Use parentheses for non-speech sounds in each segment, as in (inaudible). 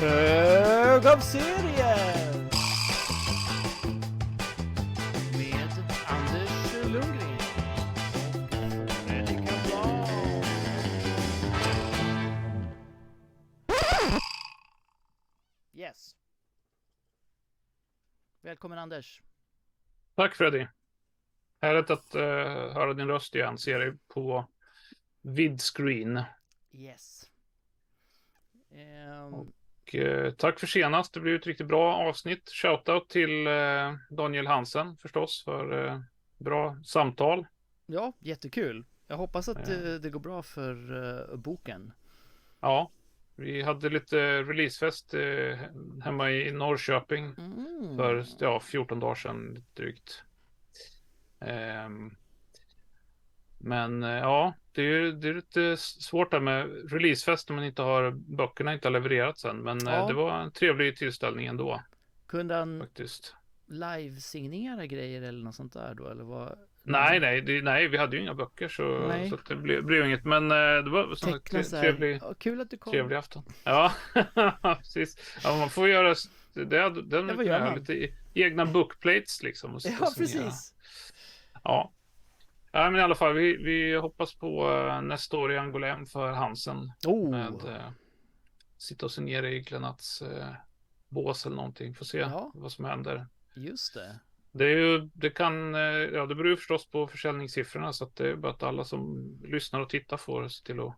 Hög av serier! Med Anders Lundgren. Yes. Välkommen Anders. Tack Freddy. Härligt att uh, höra din röst igen. Ser dig på vidscreen. Yes. Ehm, Och, uh, tack för senast. Det blev ett riktigt bra avsnitt. Shoutout till uh, Daniel Hansen förstås för uh, bra samtal. ja, jättekul. Jag hoppas att det, det går bra för boken. Ja, vi hade lite releasefest hemma i Norrköping Mm. för ja, 14 dagar sedan drygt. Ehm, men eh, ja, det är, det är lite svårt där med releasefest när man inte har böckerna inte har levererats än. Men eh, Ja. det var en trevlig tillställning ändå Kunde han faktiskt. live-signera grejer eller något sånt där då? Eller vad? Nej, nej, det, nej, vi hade ju inga böcker så, så det blev, blev inget. Men eh, det var som sagt Teckna tre- så här. trevlig, Ja, kul att du kom. trevlig afton. Ja, (laughs) precis. Ja, man får göra det. Den vad ja, lite e- egna bookplates liksom. Och Ja, och precis. Ja. Ja, men i alla fall, vi, vi hoppas på uh, nästa år i Angolem för Hansen. Oh, Med eh, sitta och signera i Glenats uh, bås eller någonting. Får se Ja. vad som händer. just det. Det är ju, det kan, eh, ja det beror ju förstås på försäljningssiffrorna så att det är bara att alla som lyssnar och tittar får se till att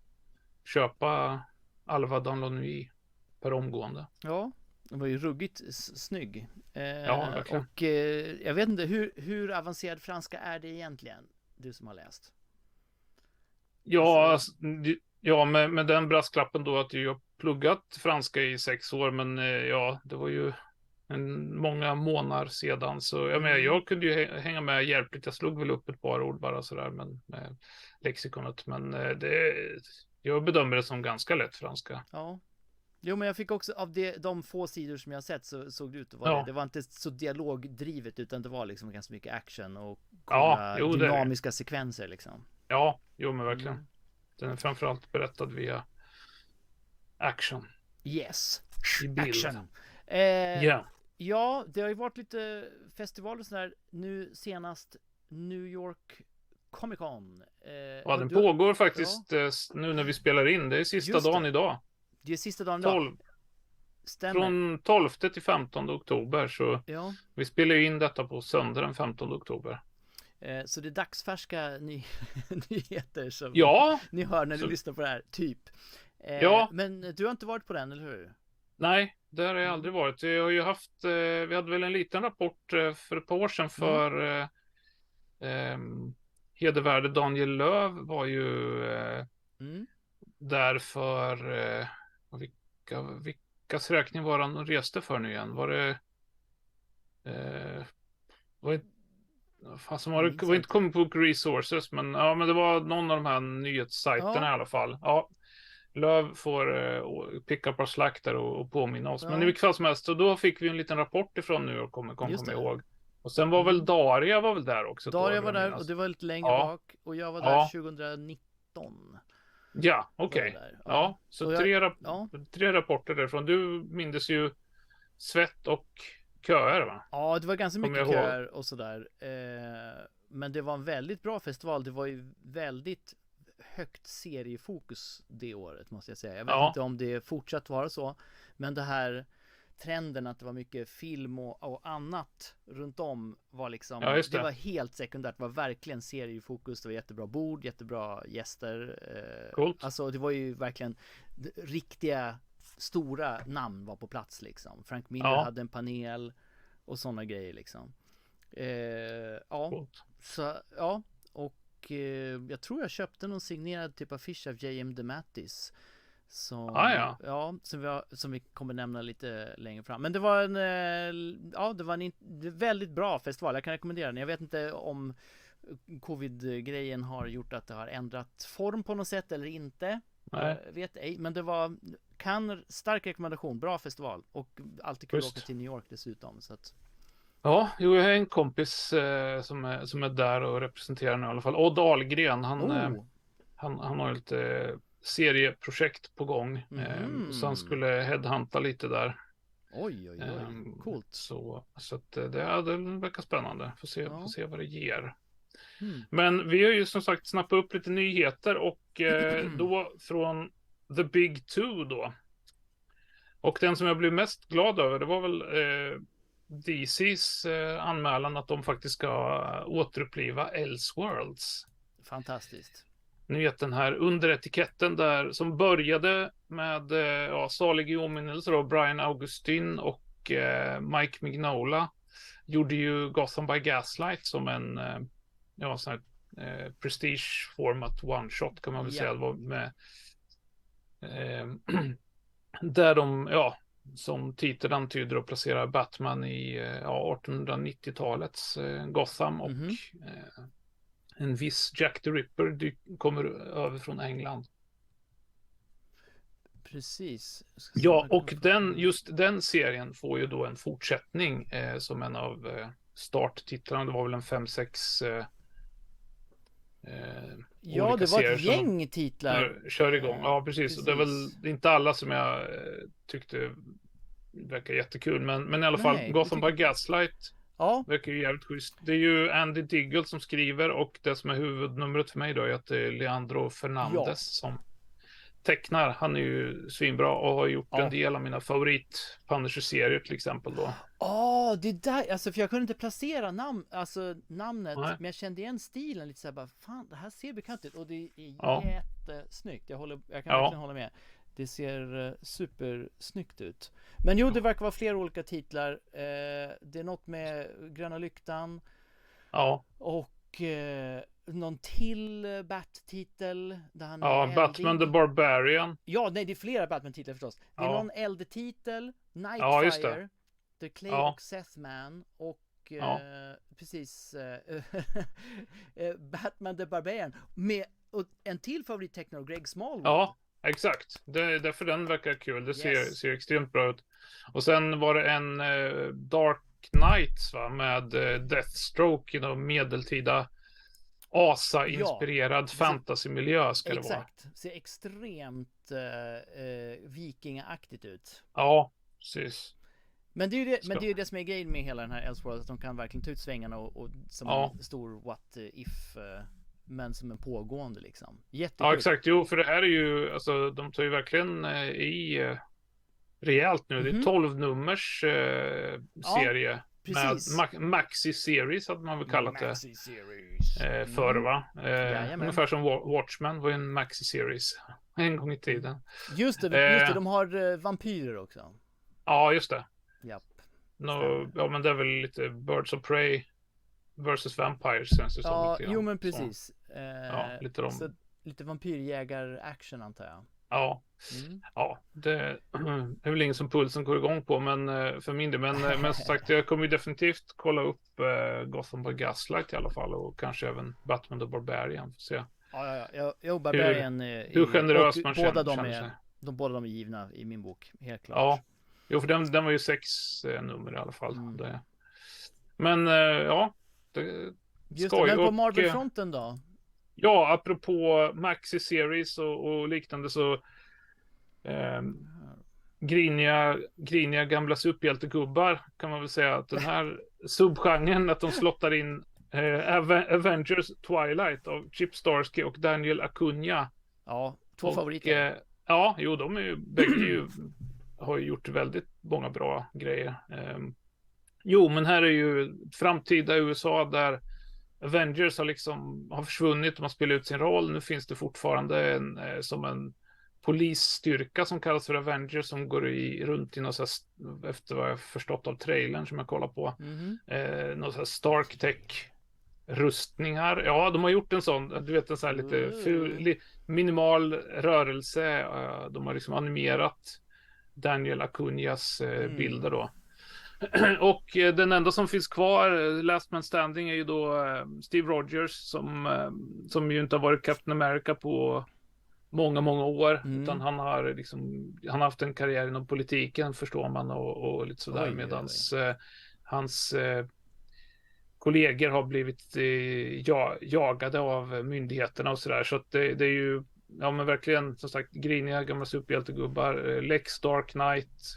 köpa Alva Danlonui per omgående. Ja, den var ju ruggigt snygg. Eh, Ja, verkligen. och eh, jag vet inte, hur, hur avancerad franska är det egentligen? Du som har läst. Ja, Alltså- ja med, med den brasklappen då att jag har pluggat franska i sex år, men eh, ja, det var ju en, många månader sedan. Så jag menar, jag kunde ju hä- hänga med hjälpligt. Jag slog väl upp ett par ord bara sådär men, med lexikonet. Men eh, det, jag bedömer det som ganska lätt franska. Ja. Jo, men jag fick också av det, de få sidor som jag sett så såg det ut att vara Ja. det. Det var inte så dialogdrivet utan det var liksom ganska mycket action och Ja, jo, det är det. dynamiska sekvenser liksom. Ja, jo men verkligen. Mm. Den är framförallt berättad via action. Yes, action. Eh, Ja, Ja, det har ju varit lite festivaler och sådär. Nu senast New York Comic Con. Eh, ja den du- pågår faktiskt eh, s- nu när vi spelar in. Det är sista Just det. dagen idag. Det är sista dagen idag. 12, Stämmer. från 12 till 15 oktober. Så Ja, vi spelar ju in detta på söndag den 15 oktober. eh, så det är dagsfärska ny (laughs) nyheter som Ja, ni hör när ni så- lyssnar på det här, typ. Eh, Ja. Men du har inte varit på den, eller hur? nej, där har jag Mm. aldrig varit. Vi har ju haft, eh, vi hade väl en liten rapport för ett par år sedan för ehm, hedervärde Daniel Löv var ju Mm. där för vilka, vilkas räkning var han och reste för nu igen? Var det eh, var det, som var det, var inte. Comic Book Resources men ja men det var någon av de här nyhetssajterna Ja. i alla fall. Ja, Löv får eh, å- picka på slack där och, och påminna oss. Men Ja. i vilket fall som helst, så då fick vi en liten rapport ifrån Con, Just kommer jag det. ihåg. Och sen var väl Mm. Daria var väl där också. Daria år, var där minnas. och det var lite längre Ja. bak och jag var där Ja. 2019. Ja, okej. jag där. Ja, så jag- tre, rap- ja. tre rapporter därifrån. Du mindes ju svett och köer va? Ja, det var ganska mycket ihåg. köer och sådär. Eh, men det var en väldigt bra festival. Det var ju väldigt högt seriefokus det året måste jag säga. Jag vet Ja. inte om det fortsatt vara så. Men det här trenden att det var mycket film och, och annat runt om var liksom, Ja, det. det. var helt sekundärt. Det var verkligen seriefokus. Det var jättebra bord, jättebra gäster. Eh, Coolt. Alltså det var ju verkligen riktiga stora namn var på plats liksom. Frank Miller Ja. hade en panel och sådana grejer liksom. Eh, ja, Coolt. så ja, och eh, jag tror jag köpte någon signerad typ affisch av J.M. DeMattis. Som, Ah, ja. ja som, vi har, som vi kommer nämna lite längre fram. Men det var en, eh, ja det var en väldigt bra festival. Jag kan rekommendera den. Jag vet inte om covid-grejen har gjort att det har ändrat form på något sätt eller inte. Nej. Jag vet ej, men det var kan, stark rekommendation, bra festival och alltid kul att Schysst. åka till New York dessutom. Så att, Ja, jo, jag har en kompis eh, som, är, som är där och representerar nu i alla fall. Odd Ahlgren, han, eh, oh, han, han har lite serieprojekt på gång. Mhm. Så han skulle headhunta lite där. Oj, oj, oj. Ehm, Coolt. Så, så att eh, det, ja, det verkar spännande. Får se, Ja. får se vad det ger. Mm. Men vi har ju som sagt snappat upp lite nyheter och eh, (clears throat) då från The Big Two då. Och den som jag blev mest glad över det var väl eh, DCs eh, anmälan att de faktiskt ska återuppliva Elseworlds. Fantastiskt. Ni vet den här under etiketten där som började med eh, ja, salig i åminnelse då, Brian Augustin och eh, Mike Mignola gjorde ju Gotham by Gaslight som en eh, ja, sån här, eh, prestige format one shot kan man väl Ja. säga. Det var med, eh, (clears throat) där de, ja, som titeln antyder och placerar Batman i eh, ja, 1890-talets eh, Gotham och Mhm. eh, en viss Jack the Ripper kommer över från England. Precis. Ja, och den, just den serien får ju då en fortsättning eh, som en av eh, starttitlarna. Det var väl en 5-6 eh, eh, Ja, det var ett gäng titlar. kör- igång. Ja, precis. Och Det är väl Precis. det är inte alla som jag eh, tyckte verkar jättekul, men, men i alla fall Nej, det Gotham by Gaslight Ja, verkar ju jävligt schysst. Det är ju Andy Diggle som skriver och det som är huvudnumret för mig då är att det är Leandro Fernandez Ja. som tecknar. Han är ju svinbra och har gjort Ja. en del av mina favorit Punisher-serier till exempel då. Ja, det där, alltså för jag kunde inte placera namn, alltså namnet, Nej. men jag kände igen stilen lite såhär bara, fan det här ser bekant ut och det är Ja. jättesnyggt. Jag, håller, jag kan Ja. verkligen hålla med. Det ser uh, supersnyggt ut. Men jo, det verkar vara flera olika titlar. Eh, det är något med Gröna Lyktan Ja, och eh, någon till eh, Bat-titel där han ja är Batman the eldig. Barbarian. Ja, nej det är flera Batman-titlar förstås. Det är Ja. någon eldtitel, Ja. Nightfire, The Clay Ja. och Sethman och Ja. eh, precis eh, (laughs) eh, Batman the Barbarian med och en till favorittecknare, Greg Smallwood. Ja, exakt. Det är därför den verkar kul. Det ser, Yes. ser extremt bra ut. Och sen var det en eh, Dark Knights va, med eh, Deathstroke i någon medeltida Asa-inspirerad Ja, fantasymiljö ska det vara. Exakt, ser extremt eh, eh, vikingaaktigt ut. Ja, precis. Men det är ju det, men det, är det som är grejen med hela den här Elseworlds, att de kan verkligen ta ut svängarna och, och som Ja. en stor what if, eh, men som en pågående liksom. Jättekul. Ja, exakt. Jo, för det här är ju, alltså de tar ju verkligen eh, i eh, rejält nu. Det är Mhm. 12 nummers eh, Ja, serie. Precis. Med ma- Maxi Series hade man väl kallat det. Eh, förr Mm. va? Eh, Jajamän. ungefär som Wa- Watchmen var ju en Maxi Series (laughs) en gång i tiden. Just det, just det, Eh. de har vampyrer också. Ja, just det. Japp. Stämmer. ja, men det är väl lite Birds of Prey versus Vampires känns det som. Ja, jo men precis. Eh, Ja, lite de. så, lite vampyrjägar-action antar jag. Ja, Mm. ja, det (clears throat) det är väl ingen som pulsen går igång på, men eh, för min del. Men, eh, men som sagt, jag kommer ju definitivt kolla upp eh, Gotham by Gaslight i alla fall och kanske även Batman the Barbarian. Får se Ja, ja, ja. Jag Barbarian, hur i- generös och man båda känner, de känner är, sig. de båda de är givna i min bok, helt klart. Ja, jo, för den, den var ju sex eh, nummer i alla fall. Mm. Men eh, ja, det, Just det, men på Och, Marvel-fronten då? Ja, apropå Maxi Series och, och liknande så ehm, griniga, griniga gamla superhjältegubbar kan man väl säga att den här (laughs) subgenren att de slottar in eh, Ave- Avengers Twilight av Chip Starsky och Daniel Acuna. Ja, två och, favoriter. Eh, ja, jo, de är ju bägge ju, har ju gjort väldigt många bra grejer. Ehm, jo, men här är ju framtida USA där Avengers har liksom har försvunnit, de har spelat ut sin roll. Nu finns det fortfarande en, eh, som en polisstyrka som kallas för Avengers som går i, runt i något så här, efter vad jag förstått av trailern som jag kollar på, Mhm. eh, något så här Stark Tech rustningar. Ja, de har gjort en sån, du vet en sån här lite ful, li, minimal rörelse. De har liksom animerat Daniel Acunias eh, Mm. bilder då. (clears throat) Och eh, den enda som finns kvar, eh, Last Man Standing, är ju då eh, Steve Rogers som, som ju inte har varit Captain America på många, många år. Mm. Utan han har liksom, han har haft en karriär inom politiken förstår man och, och lite sådär. eh, hans eh, kollegor har blivit eh, ja, jagade av myndigheterna och sådär. Så att det, det är ju ja men verkligen som sagt griniga gamla superhjältegubbar. Lex Dark Knight,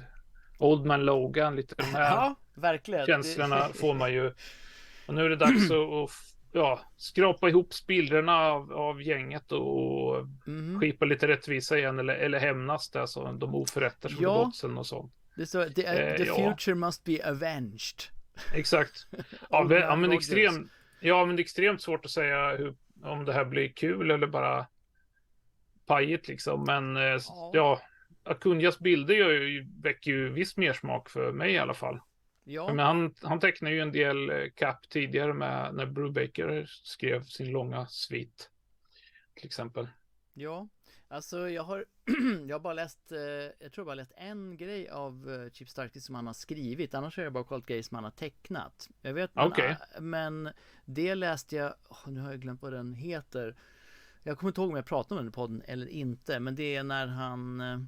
Old Man Logan, lite de här Ja, verkligen. känslorna får man ju. (laughs) Och nu är det dags att, ja, skrapa ihop spillrorna av, av gänget och Mhm. skipa lite rättvisa igen eller, eller hämnas det, alltså de oförrätter som Ja. begåtts något sånt. Det står, the, Eh, the ja. future must be avenged. Exakt. (laughs) Ja, men, ja, men extremt, ja, men det är extremt svårt att säga hur, om det här blir kul eller bara pajigt liksom. Men eh, Ja. ja, Acunhas bilder gör ju, väcker ju viss mersmak för mig i alla fall. Ja, Men han, han tecknar ju en del eh, cap tidigare med när Brubaker skrev sin långa svit. Till exempel. ja. Alltså jag har, (clears throat) jag har bara läst, eh, jag tror jag bara läst en grej av eh, Chip Starkey som han har skrivit. Annars har jag bara kollat grejer som han har tecknat. Jag vet, men, ah, men det läste jag, nu har jag glömt vad den heter. Jag kommer inte ihåg om jag pratade om den i podden eller inte, men det är när han eh, eh,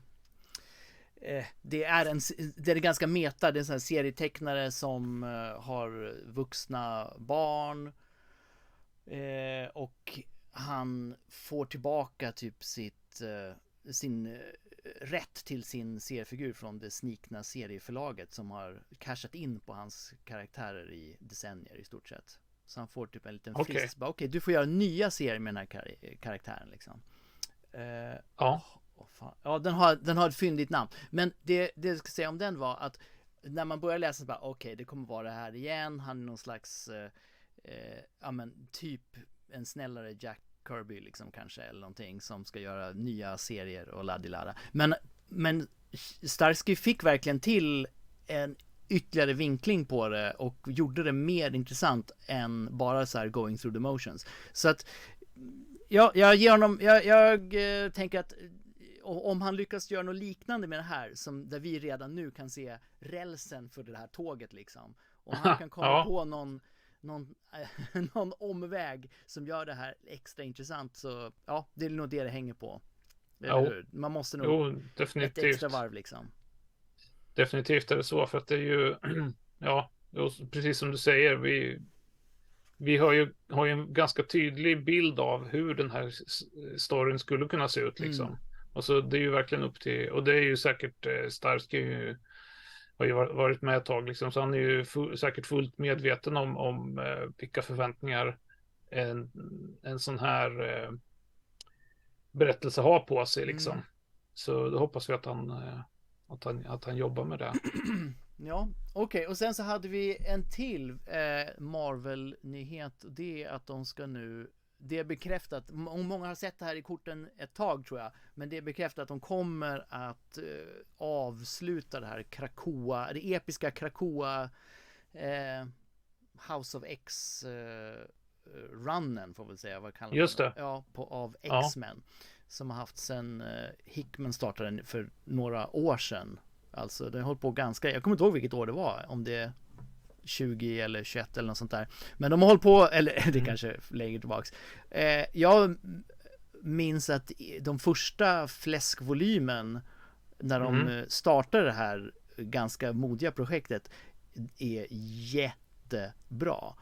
det är en, det är ganska meta, det är en sån här serietecknare som eh, har vuxna barn eh, och han får tillbaka typ sitt, eh, sin eh, rätt till sin seriefigur från det snikna serieförlaget som har cashat in på hans karaktärer i decennier i stort sett. Så han får typ en liten Okej. frist. Okej, du får göra nya serier med den här kar- karaktären liksom. Eh, Ja, Oh, fan. Ja, den har, den har ett fyndigt namn. Men det, det jag ska säga om den var att när man börjar läsa så bara okej, det kommer vara det här igen. Han är någon slags, eh, eh, ja men typ en snällare Jack Kirby liksom kanske eller någonting som ska göra nya serier och laddilada. Men, men Starsky fick verkligen till en ytterligare vinkling på det och gjorde det mer intressant än bara så här going through the motions. Så att Ja, jag ger honom, jag, jag eh, tänker att eh, om han lyckas göra något liknande med det här, som där vi redan nu kan se rälsen för det här tåget liksom. Om han (laughs) kan komma Ja. på någon, någon, eh, (laughs) någon omväg som gör det här extra intressant så, ja, det är nog det det hänger på. Man måste nog jo, ett definitivt. extra varv liksom. Definitivt är det så, för att det är ju, (clears throat) ja, precis som du säger, vi, vi har ju, har ju en ganska tydlig bild av hur den här storyn skulle kunna se ut liksom. Mm. Och så det är ju verkligen upp till, och det är ju säkert, eh, Starsky ju, har ju var- varit med ett tag liksom, så han är ju fu- säkert fullt medveten om, om eh, vilka förväntningar en, en sån här eh, berättelse har på sig liksom. Mm. Så då hoppas vi att han, eh, att han, att han jobbar med det. (clears throat) Ja, okej, och sen så hade vi en till eh, Marvel-nyhet. Det är att de ska nu det är bekräftat, många har sett det här i korten ett tag tror jag, men det är bekräftat att de kommer att eh, avsluta det här Krakoa, det episka Krakoa eh, House of X eh, runnen får vi säga, vad kallar man Just det. Ja, på, av Ja. X-Men. Som har haft sen eh, Hickman startade den för några år sedan. Alltså det har hållit på ganska, jag kommer inte ihåg vilket år det var, om det 20 eller 21 eller något sånt där. Men de har hållit på, eller (laughs) det Mm. kanske är längre tillbaks. Eh, jag minns att de första fläskvolymen när de Mm. startade det här ganska modiga projektet är jättebra.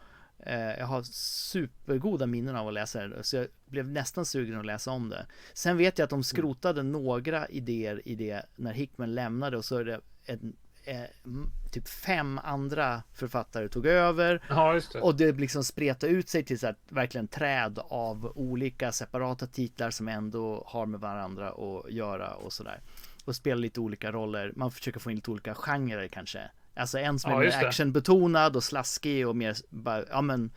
Eh, Jag har supergoda minnen av att läsa det, så jag blev nästan sugen att läsa om det. Sen vet jag att de skrotade några idéer i det när Hickman lämnade och så är det en, eh, typ fem andra författare tog över Ja, det. och det liksom spretade ut sig till så här, verkligen träd av olika separata titlar som ändå har med varandra att göra och sådär. Och spelar lite olika roller. Man försöker få in lite olika genrer kanske. Alltså en som är mer actionbetonad och slaskig och mer bara, ja men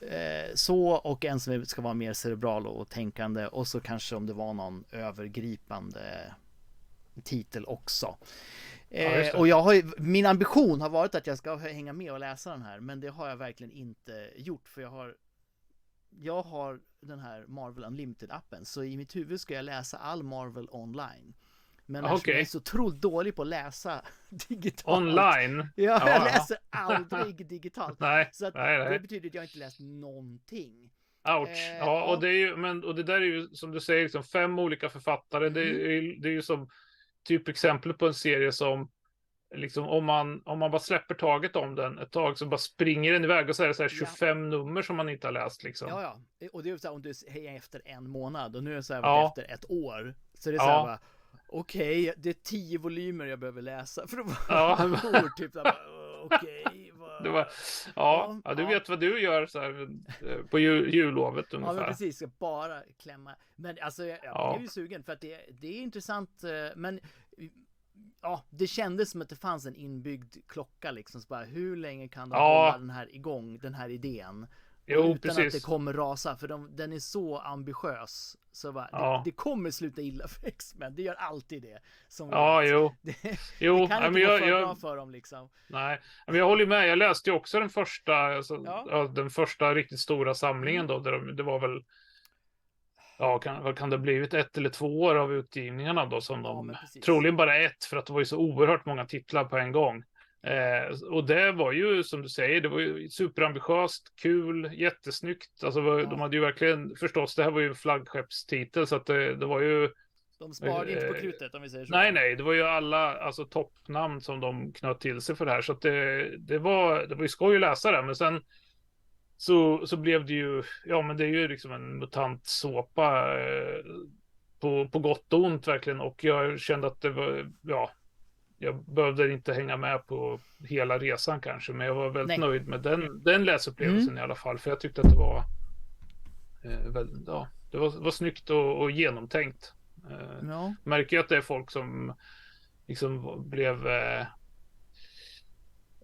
eh, så och en som ska vara mer cerebral och tänkande och så kanske om det var någon övergripande titel också. Ja, Eh, det. och jag har ju, min ambition har varit att jag ska hänga med och läsa den här, men det har jag verkligen inte gjort för jag har jag har den här Marvel Unlimited appen, så i mitt huvud ska jag läsa all Marvel online. Men Ah, eftersom jag är så otroligt dålig på att läsa (laughs) digitalt. Online? Ja, Ja, jag ja. läser aldrig digitalt. (laughs) Nej, Så att nej, det nej. betyder att jag inte läst någonting. Ouch. Eh, ja, ja. och det är ju, men, och det där är ju som du säger, liksom fem olika författare. Det, Mm. är, ju- det är ju som typexempel på en serie som liksom om man, om man bara släpper taget om den ett tag så bara springer den iväg och så är det så här 25 ja. nummer som man inte har läst liksom. Ja, ja. Och det är så här om du är efter en månad och nu är det så här ja. efter ett år. Så det är så här bara, okej, okay, det är tio volymer jag behöver läsa för att vara ja. (laughs) typ (laughs) okej. Okay, det var, ja, ja, du vet vad du gör så här eh, på jul, jullovet ungefär. Ja, men precis. Bara klämma. Men alltså, jag, jag är ju sugen för att det, det är intressant. Eh, men ja, det kändes som att det fanns en inbyggd klocka liksom. Så bara, hur länge kan de ja. hålla den här igång, den här idén? Jo, utan precis. att det kommer rasa, för de, den är så ambitiös. Så bara, ja. det, det, kommer sluta illa för (laughs) X-Men, det gör alltid det. Som ja, vet. jo. (laughs) Det, jo, det kan inte jag, gå för jag, bra för dem liksom. Nej, men jag håller med. Jag läste ju också den första, alltså, ja. den första riktigt stora samlingen då, där de, det var väl ja, kan, vad kan det blivit ett eller två år av utgivningarna då som ja, de, troligen bara ett för att det var ju så oerhört många titlar på en gång. Eh, och det var ju som du säger, det var ju superambitiöst, kul, jättesnyggt. Alltså ja. de hade ju verkligen, förstås, det här var ju en flaggskeppstitel så att det, det var ju de sparade inte på eh, krutet om vi säger så. Nej, nej, det var ju alla alltså, toppnamn som de knöt till sig för det här. Så att det, det, var, det var ju skoj att läsa det. Men sen så, så blev det ju, ja men det är ju liksom en mutant såpa eh, på, på gott och ont verkligen. Och jag kände att det var, ja, jag behövde inte hänga med på hela resan kanske, men jag var väldigt Nej. nöjd med den, den läsupplevelsen mm. i alla fall. För jag tyckte att det var, eh, väldigt, ja, det var, var snyggt och, och genomtänkt. Eh, ja. Märker ju att det är folk som liksom blev eh,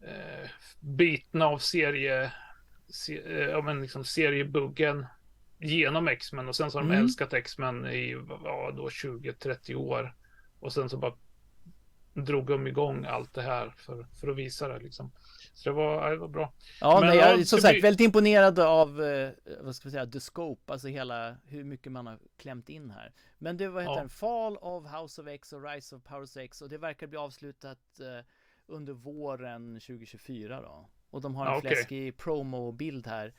eh bitna av serie se, eh, ja, men liksom seriebuggen genom X-Men och sen så har de mm. älskat X-Men i ja, då 20-30 år. Och sen så bara drog de igång allt det här för, för att visa det liksom. Så det var, det var bra. Ja, men, men jag är som sagt bli... väldigt imponerad av, eh, vad ska vi säga, the scope, alltså hela hur mycket man har klämt in här. Men det var heter ja. den? Fall of House of X och Rise of Powers X och det verkar bli avslutat eh, under våren 2024 då. Och de har en okay. fläskig promo-bild här.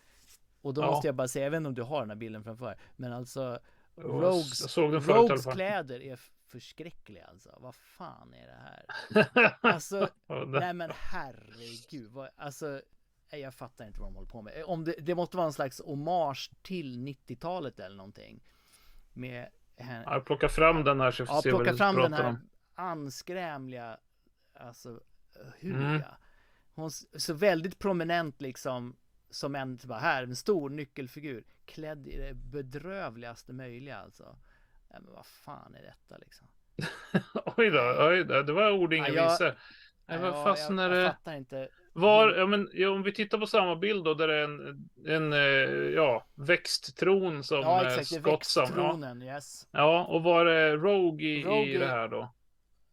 Och då ja. måste jag bara säga, jag vet inte om du har den här bilden framför Men alltså Rogues, Rogues kläder är förskräckliga alltså. Vad fan är det här? (laughs) Alltså, nej men herregud. Vad, alltså, jag fattar inte vad de håller på med. Om det, det måste vara en slags hommage till 90-talet eller någonting. Med henne. Ja, plocka fram den här så ja, plocka fram den här om. anskrämliga, alltså Huga. Mm. Hon så väldigt prominent liksom som en, bara här, en stor nyckelfigur klädd i det bedrövligaste möjliga alltså. Ja, men vad fan är detta liksom? (laughs) oj då, oj då, det var ord inga ja, visor. Ja, vad fasen är det? Jag fattar inte. Var, ja men ja, om vi tittar på samma bild då där det är en, en eh, ja, växttron som ja, exakt, skott som. Ja. Yes. ja, och var är Rogue i, Rogue i det här då?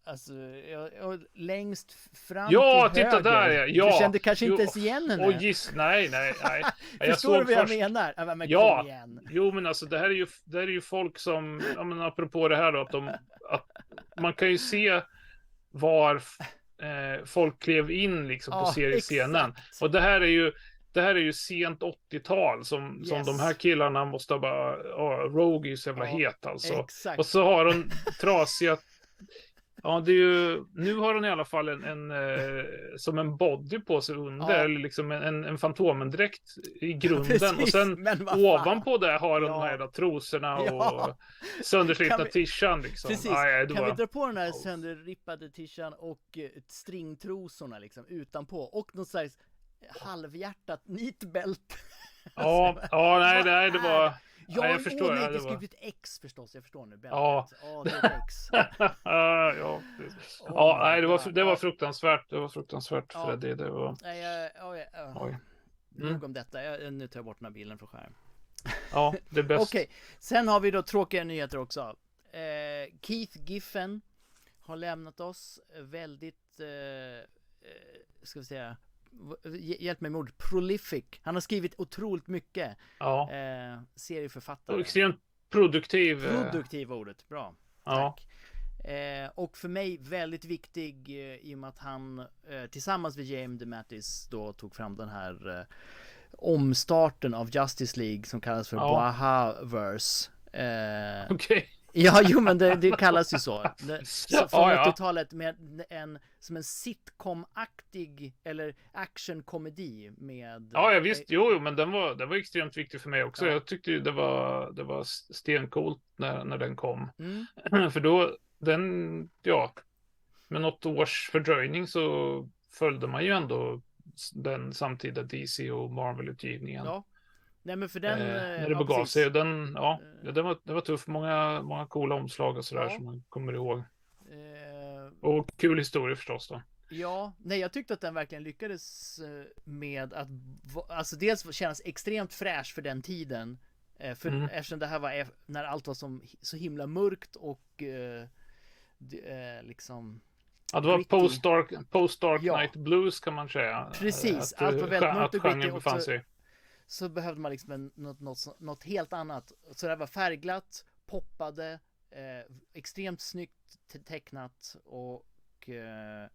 Alltså, jag, jag, längst fram ja, till titta höger. där ja! ja. Du kände kanske inte ens igen henne? Oh, giss, nej, nej, nej. (laughs) Förstår du vad jag menar? Ja, men ja. igen. jo men alltså det här är ju, det här är ju folk som, ja men apropå det här då, att de, att man kan ju se var eh, folk klev in liksom på ja, seriescenen. Exakt. Och det här är ju, det här är ju sent 80-tal som, yes. som de här killarna måste ha bara, oh, Rogue är ju så jävla ja, het alltså. Exakt. Och så har de trasiga Ja, det är ju, nu har hon i alla fall en, en eh, som en body på sig under, ja. eller liksom en, en Fantomendräkt i grunden. Ja, och sen ovanpå det har hon ja. de här trosorna och ja. sönderslitna vi... tishan liksom. Precis. Aj, kan bara... vi dra på den här sönderrippade tishan och uh, stringtrosorna liksom utanpå och något slags halvhjärtat nitbälte. Ja, ja, nej, (laughs) nej, det var... Ja, jag förstår. Åh, nej, det skulle blivit X förstås. Jag förstår nu. Bältet. Ja. Ja, det är X. (laughs) ja. Oh ja, nej, det var, det var fruktansvärt. Det var fruktansvärt ja. Freddy. Det var... Nej, jag, oj, oj. Mm. Nog om detta. Jag, nu tar jag bort den här bilen från skärmen. (laughs) Ja, det är bäst. Okej, okay. sen har vi då tråkiga nyheter också. Eh, Keith Giffen har lämnat oss väldigt, eh, eh ska vi säga, hjälp mig med ordet, prolific. Han har skrivit otroligt mycket. Ja. Eh, serieförfattare. Extremt produktiv. Eh, produktiv ordet, bra. Ja. Tack. Eh, och för mig väldigt viktig eh, i och med att han eh, tillsammans med James DeMattis då tog fram den här eh, omstarten av Justice League som kallas för ja. Bahaverse. Eh, Okej. Okay. Ja, jo men det, det kallas ju så. Det, så från Ja, ja. 80-talet med en, som en sitcom-aktig eller actionkomedi med... Ja, ja visst. Jo, jo, men den var, den var extremt viktig för mig också. Ja. Jag tyckte ju det var, det var stencoolt när, när den kom. Mm, (clears throat) för då, den, ja, med något års fördröjning så följde man ju ändå den samtida DC och Marvel-utgivningen. ja. Nej men för den... eh, eh, när det ja, begav precis. sig. Den, ja, Eh. det var, det var tufft. Många, många coola omslag och sådär Ja. som man kommer ihåg. Eh, Och kul historia förstås då. Ja, nej jag tyckte att den verkligen lyckades eh, med att alltså dels kännas extremt fräsch för den tiden. Eh, För Mm. eftersom det här var eff- när allt var som, så himla mörkt och eh, eh, liksom Ja, det var post-dark post -dark Ja. Night Blues kan man säga. Precis, Att, allt var eh, väldigt mörkt och gritty också. Så behövde man liksom en, något, något, något helt annat. Så det var färgglatt, poppade, eh, extremt snyggt te- tecknat och eh,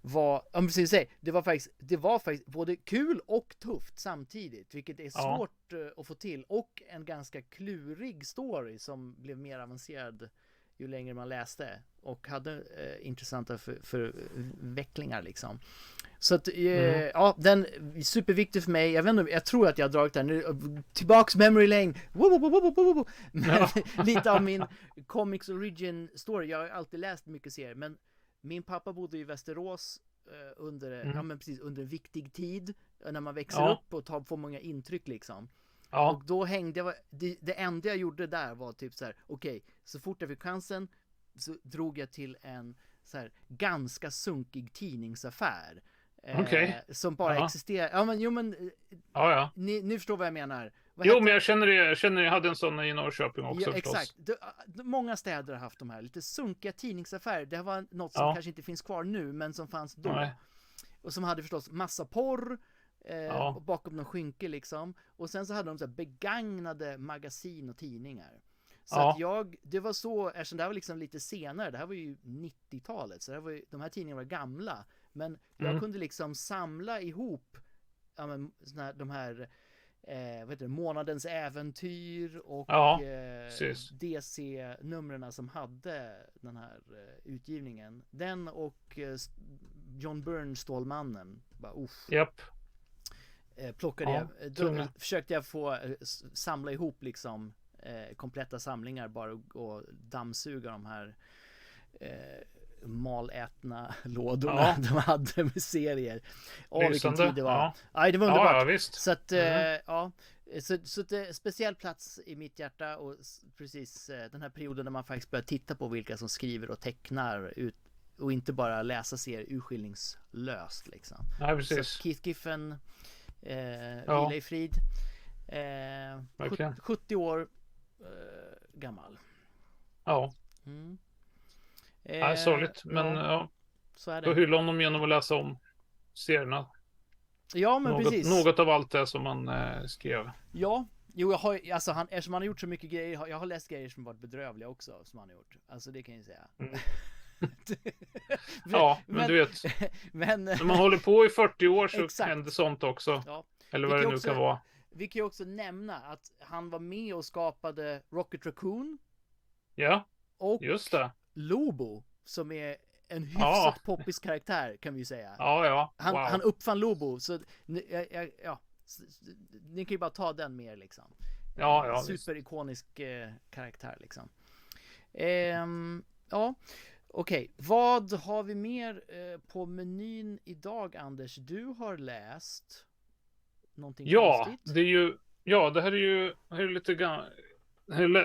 var, ja precis säg, det var faktiskt, det var faktiskt både kul och tufft samtidigt, vilket är Ja. svårt eh, att få till och en ganska klurig story som blev mer avancerad ju längre man läste och hade eh, intressanta för, för vecklingar liksom. Så att, eh, Mm. ja, den är superviktig för mig. Jag vet inte, jag tror att jag har dragit den nu. Tillbaks memory lane. Woo, woo, woo, Ja. (laughs) lite av min comics origin story. Jag har alltid läst mycket serier, men min pappa bodde i Västerås eh, under, Mm. ja men precis, under en viktig tid. eh, När man växer Ja. upp och tar, får många intryck liksom. Ja, Och då hängde jag, det, det enda jag gjorde där var typ så här: okej, så fort jag fick chansen så drog jag till en så här ganska sunkig tidningsaffär. Eh. Som bara Ja. existerar, ja men jo men, eh, ja, ja. ni, ni förstår vad jag menar. Vad Jo, men jag känner det. Jag känner jag hade en sån i Norrköping också ja, förstås. exakt. Det, det, många städer har haft de här lite sunkiga tidningsaffärer. Det var något som kanske inte finns kvar nu, men som fanns då. Nej. Och som hade förstås massa porr. Eh, och bakom någon skynke liksom. Och sen så hade de så här begagnade magasin och tidningar. Så Ja. att jag, det var så, eftersom det här var liksom lite senare, det här var ju 90-talet, så det här var ju, de här tidningarna var gamla. Men jag Mm. kunde liksom samla ihop, ja men, här, de här, eh, vad heter det, Månadens Äventyr och Ja, eh. DC-numren som hade den här eh, utgivningen. Den och eh, John Byrne, Stålmannen. Bara, uff, eh, plockade Ja, jag. Då tunga. försökte jag få eh, samla ihop liksom eh, kompletta samlingar bara och, och dammsuga de här eh, malätna (laughs) lådorna Ja. de hade med serier. Åh vilken Lysande. tid det var. Ja. Nej, det var Ja, underbart. ja, visst. Så att, Mm. eh, ja. Så, så det är speciell plats i mitt hjärta och precis eh, den här perioden när man faktiskt börjar titta på vilka som skriver och tecknar ut och inte bara läsa serier urskillningslöst liksom. Nej, Så precis. att Keith Giffen, eh, Ja. vila i frid. Eh, Verkligen. 70, 70 år eh, gammal. Ja, Mm. Eh, sorgligt. Men ja, ja, så är då det. hylla honom genom att läsa om serierna. Ja, men Något, precis. något av allt det som han eh, skrev. Ja, jo jag har alltså han, eftersom han har gjort så mycket grejer, jag har läst grejer som varit bedrövliga också, som han har gjort. Alltså det kan jag ju säga. Mm. (laughs) men, Ja, men, du vet, (laughs) men, när man håller på i 40 år så Exakt. händer sånt också. ja, Eller vad det nu också- kan vara. vi kan ju också nämna att han var med och skapade Rocket Raccoon Ja, och just det. Lobo, som är en hyfsat Ja. poppis karaktär kan vi ju säga. Ja, ja. Han, wow. han uppfann Lobo, så ni, ja, ja, ja, ni kan ju bara ta den med er liksom. Ja, ja. Superikonisk eh, karaktär liksom. Ehm, ja, okej. Vad har vi mer eh, på menyn idag, Anders? Du har läst någonting Ja, konstigt? det är ju, ja, det här är ju, här är lite grann,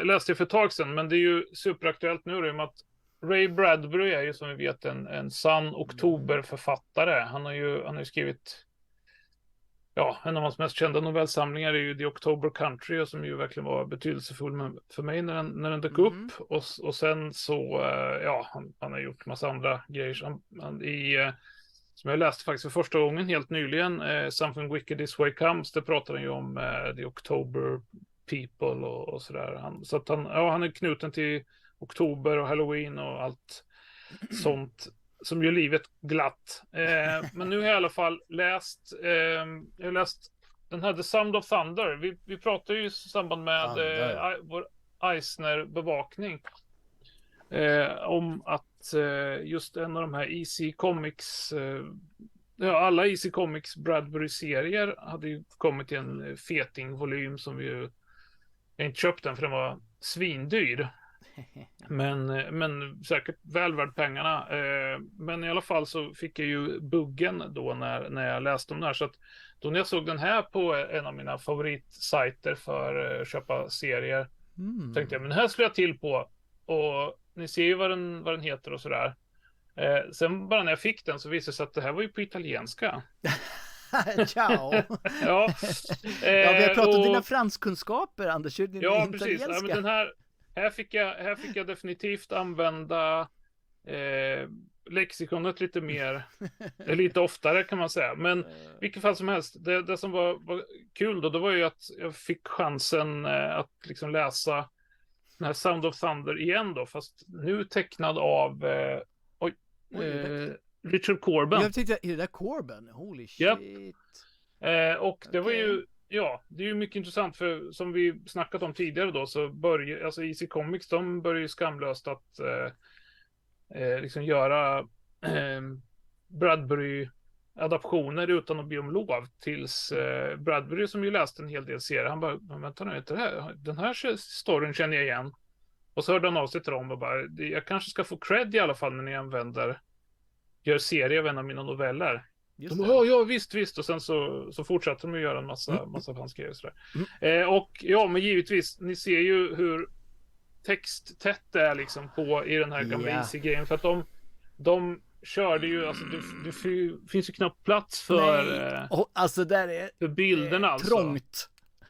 läste jag för ett tag sedan, men det är ju superaktuellt nu i och med att Ray Bradbury är ju som vi vet en, en sann oktoberförfattare. Han har ju, han har ju skrivit, ja, en av hans mest kända novellsamlingar är ju The October Country, som ju verkligen var betydelsefull för mig när den, när den dök Mhm. upp. Och, och sen så, eh, ja, han, han har gjort massa andra grejer. Han, han, i, eh, som jag läste faktiskt för första gången helt nyligen, eh, Something Wicked This Way Comes, det pratar han ju om eh, The October People och, och sådär. Han, så att han, ja, han är knuten till oktober och halloween och allt sånt som gör livet glatt. Eh, men nu har jag i alla fall läst, eh, jag har läst den här The Sound of Thunder. Vi, vi pratade ju i samband med eh, vår Eisner-bevakning eh, om att eh, just en av de här Easy Comics, eh, ja, alla Easy Comics Bradbury-serier hade ju kommit i en feting-volym som vi ju, jag inte köpt den för den var svindyr. (laughs) Men, men säkert väl värd pengarna. Eh, men i alla fall så fick jag ju buggen då när, när jag läste om det här. Så att då när jag såg den här på en av mina favoritsajter för att eh, köpa serier. Mm. Tänkte jag, men den här slår jag till på. Och ni ser ju vad den, vad den heter och sådär. Eh, sen bara när jag fick den så visade det sig att det här var ju på italienska. (laughs) Ciao! (laughs) ja. Eh, ja, vi har pratat om och... dina franskunskaper Anders. Din ja, precis. Ja, men den här, här fick jag, här fick jag definitivt använda eh, lexikonet lite mer, lite oftare kan man säga. Men i (laughs) vilket fall som helst, det, det som var, var, kul då, det var ju att jag fick chansen eh, att liksom läsa den här Sound of Thunder igen då, fast nu tecknad av eh, oj, eh, Richard Corben. Jag tänkte, är det där Corben? Holy shit. Yep. Eh, och det okay. var ju ja, det är ju mycket intressant för som vi snackat om tidigare då så börjar, alltså Easy Comics, de börjar ju skamlöst att eh, eh, liksom göra eh, Bradbury adaptioner utan att be om lov tills eh, Bradbury som ju läste en hel del serier, han bara, vänta nu, det här, den här storyn känner jag igen. Och så hörde han av sig till dem och bara, jag kanske ska få cred i alla fall när ni använder, gör serie av en av mina noveller. Just de, ja, ja, visst, visst. Och sen så, så fortsätter de att göra en massa, mm. massa och sådär. Mm. Eh, och ja, men givetvis, ni ser ju hur texttätt det är liksom på i den här gamla yeah. Easy-grejen. För att de, de körde ju, alltså det, det finns ju knappt plats för, Nej. Oh, alltså där är, för bilderna eh, alltså. Trångt.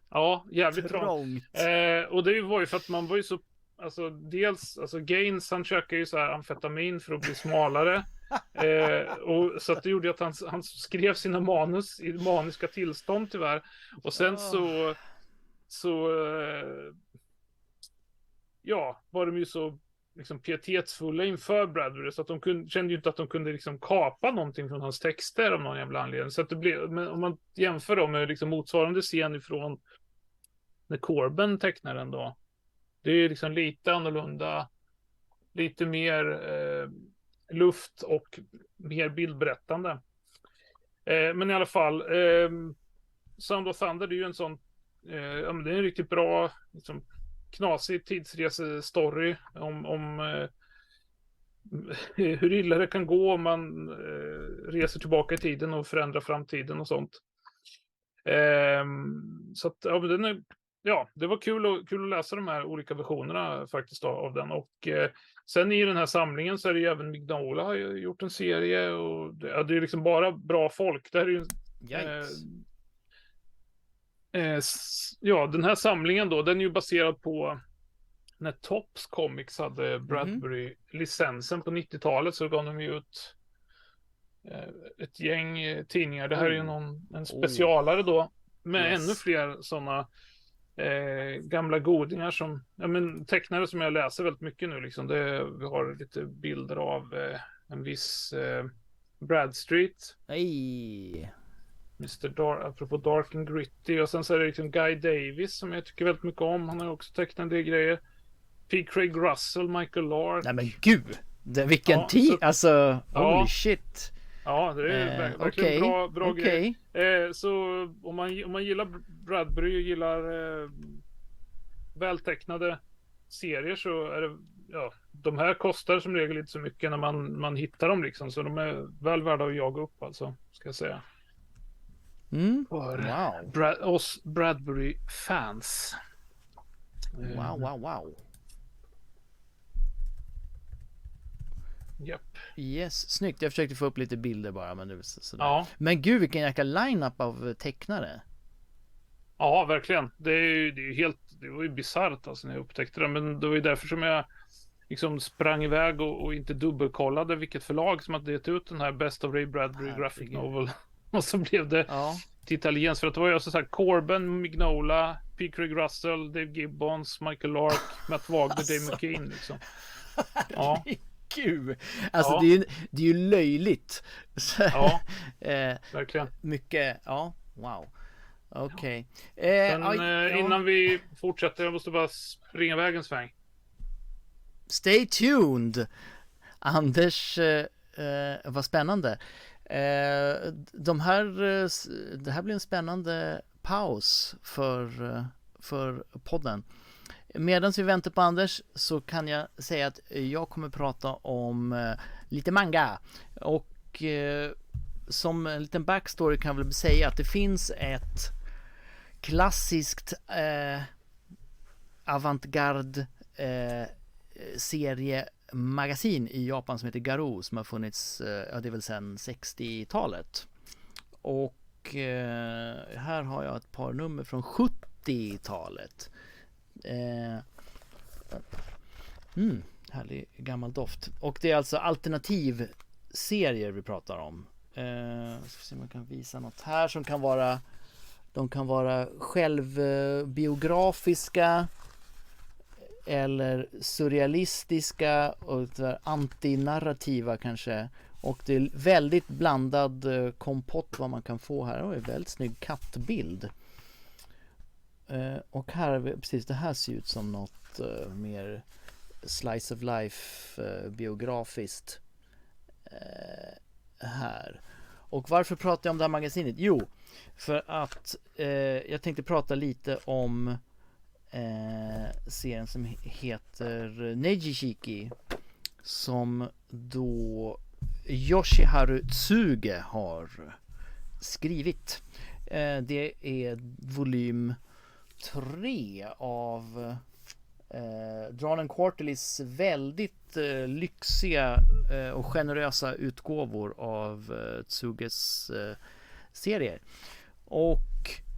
Ja, jävligt trångt. trångt. Eh, och det var ju för att man var ju så, alltså dels, alltså Gaines han käkade ju så här amfetamin för att bli smalare (laughs) eh, och, så att det gjorde att han, han skrev sina manus i maniska tillstånd tyvärr. Och sen så, så eh, ja, var de ju så liksom pietetsfulla inför Bradbury så att de kunde, kände ju inte att de kunde liksom kapa någonting från hans texter av någon jävla anledning. Så att det blev, men om man jämför då med liksom motsvarande scen ifrån när Corben tecknar den då. Det är liksom lite annorlunda, lite mer eh, luft och mer bildberättande. Eh, men i alla fall, eh, Sound of Thunder det är ju en sån, eh, ja, men det är en riktigt bra, liksom, knasig tidsresestory om, om eh, (laughs) hur illa det kan gå om man eh, reser tillbaka i tiden och förändrar framtiden och sånt. Ehm, så att, ja, men den är, ja, det var kul, och, kul att läsa de här olika versionerna faktiskt då, av den. Och eh, Sen i den här samlingen så är det ju även Mignola har ju gjort en serie och det, ja, det är liksom bara bra folk. Det här är ju... Eh, eh, ja, den här samlingen då, den är ju baserad på när Tops Comics hade mhm. Bradbury-licensen på 90-talet så gav de ju ut eh, ett gäng eh, tidningar. Det här är ju någon, en specialare då med yes. ännu fler sådana eh, gamla godingar som, ja men tecknare som jag läser väldigt mycket nu liksom. Det, vi har lite bilder av eh, en viss eh, Bradstreet. Nej. Mr. Dar apropå Dark and Gritty och sen så är det liksom Guy Davis som jag tycker väldigt mycket om. Han har också tecknat en del grejer. P. Craig Russell, Michael Lark. Nej men gud! Det, vilken ja, tid! Alltså, holy ja. shit! Ja, det är eh, verkligen okay. bra, bra okay. grej. Eh, så om man, om man gillar Bradbury och gillar eh, vältecknade serier så är det, ja, de här kostar som regel inte så mycket när man, man hittar dem liksom. Så de är väl värda att jaga upp alltså, ska jag säga. Mm. För wow. Brad, oss Bradbury-fans. Wow, wow, wow. Japp. Yes, snyggt. Jag försökte få upp lite bilder bara men var sådär. Ja. Men gud vilken jäkla line-up av tecknare. Ja, verkligen. Det är ju, det är ju helt, det var ju bisarrt alltså när jag upptäckte det. Men det var ju därför som jag liksom sprang iväg och, och inte dubbelkollade vilket förlag som hade gett ut den här Best of Ray Bradbury ah, Graphic Novel. (laughs) och så blev det ja. till italienskt. För att det var ju alltså så här Corben, Mignola, P. Craig Russell, Dave Gibbons, Michael Lark, Matt Wagner, alltså. Dave McKean liksom. (laughs) Ja. Gud! Alltså ja. det, är ju, det är ju löjligt. Ja, (laughs) eh, verkligen. Mycket, ja, wow. Okej. Okay. Eh, eh, innan vi fortsätter, jag måste bara springa iväg en sväng. stay tuned! Anders, eh, eh vad spännande. Eh, de här, eh, det här blir en spännande paus för, för podden. Medan vi väntar på Anders så kan jag säga att jag kommer prata om eh, lite manga. Och eh, som en liten backstory kan jag väl säga att det finns ett klassiskt eh, avantgarde eh, seriemagasin i Japan som heter Garou som har funnits, eh, ja det är väl sedan 60-talet. Och eh, här har jag ett par nummer från 70-talet. Eh, mm, härlig gammal doft. Och det är alltså alternativserier vi pratar om. Eh, ska se om jag kan visa något här som kan vara De kan vara självbiografiska Eller surrealistiska och antinarrativa kanske Och det är väldigt blandad eh, kompott vad man kan få här. Och en väldigt snygg kattbild Eh, och här, precis det här ser ut som något eh, mer slice of life eh, biografiskt eh, här. Och varför pratar jag om det här magasinet? Jo, för att eh, jag tänkte prata lite om eh, serien som heter Nejishiki som då Yoshiharu Tsuge har skrivit. det är volym tre av eh, Drawn Quarterlys väldigt eh, lyxiga eh, och generösa utgåvor av eh, Tsuges eh, serier. Och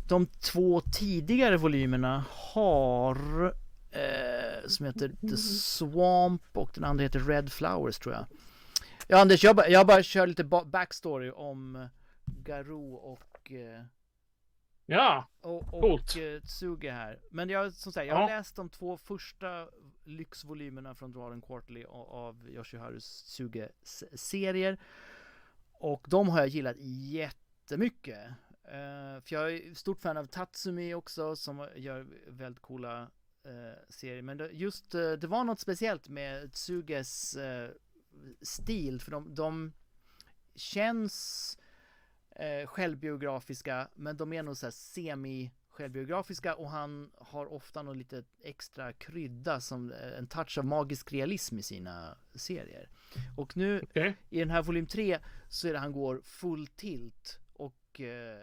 de två tidigare volymerna har eh, som heter The Swamp och den andra heter Red Flowers tror jag. Ja Anders, jag, bara, jag bara kör lite backstory om Garou och eh, Ja, och, och coolt. Eh, Tsuge här. Men jag, som sagt, jag har ja. läst de två första lyxvolymerna från Drawn Quarterly av Yoshiharus Tsuge-serier. Och de har jag gillat jättemycket. Uh, för jag är stort fan av Tatsumi också som gör väldigt coola uh, serier. Men det, just uh, det var något speciellt med Tsuges stil för de, de känns eh, självbiografiska, men de är nog så semi självbiografiska och han har ofta något lite extra krydda som eh, en touch av magisk realism i sina serier. Och nu okay. i den här volym 3 så är det han går full tilt och eh,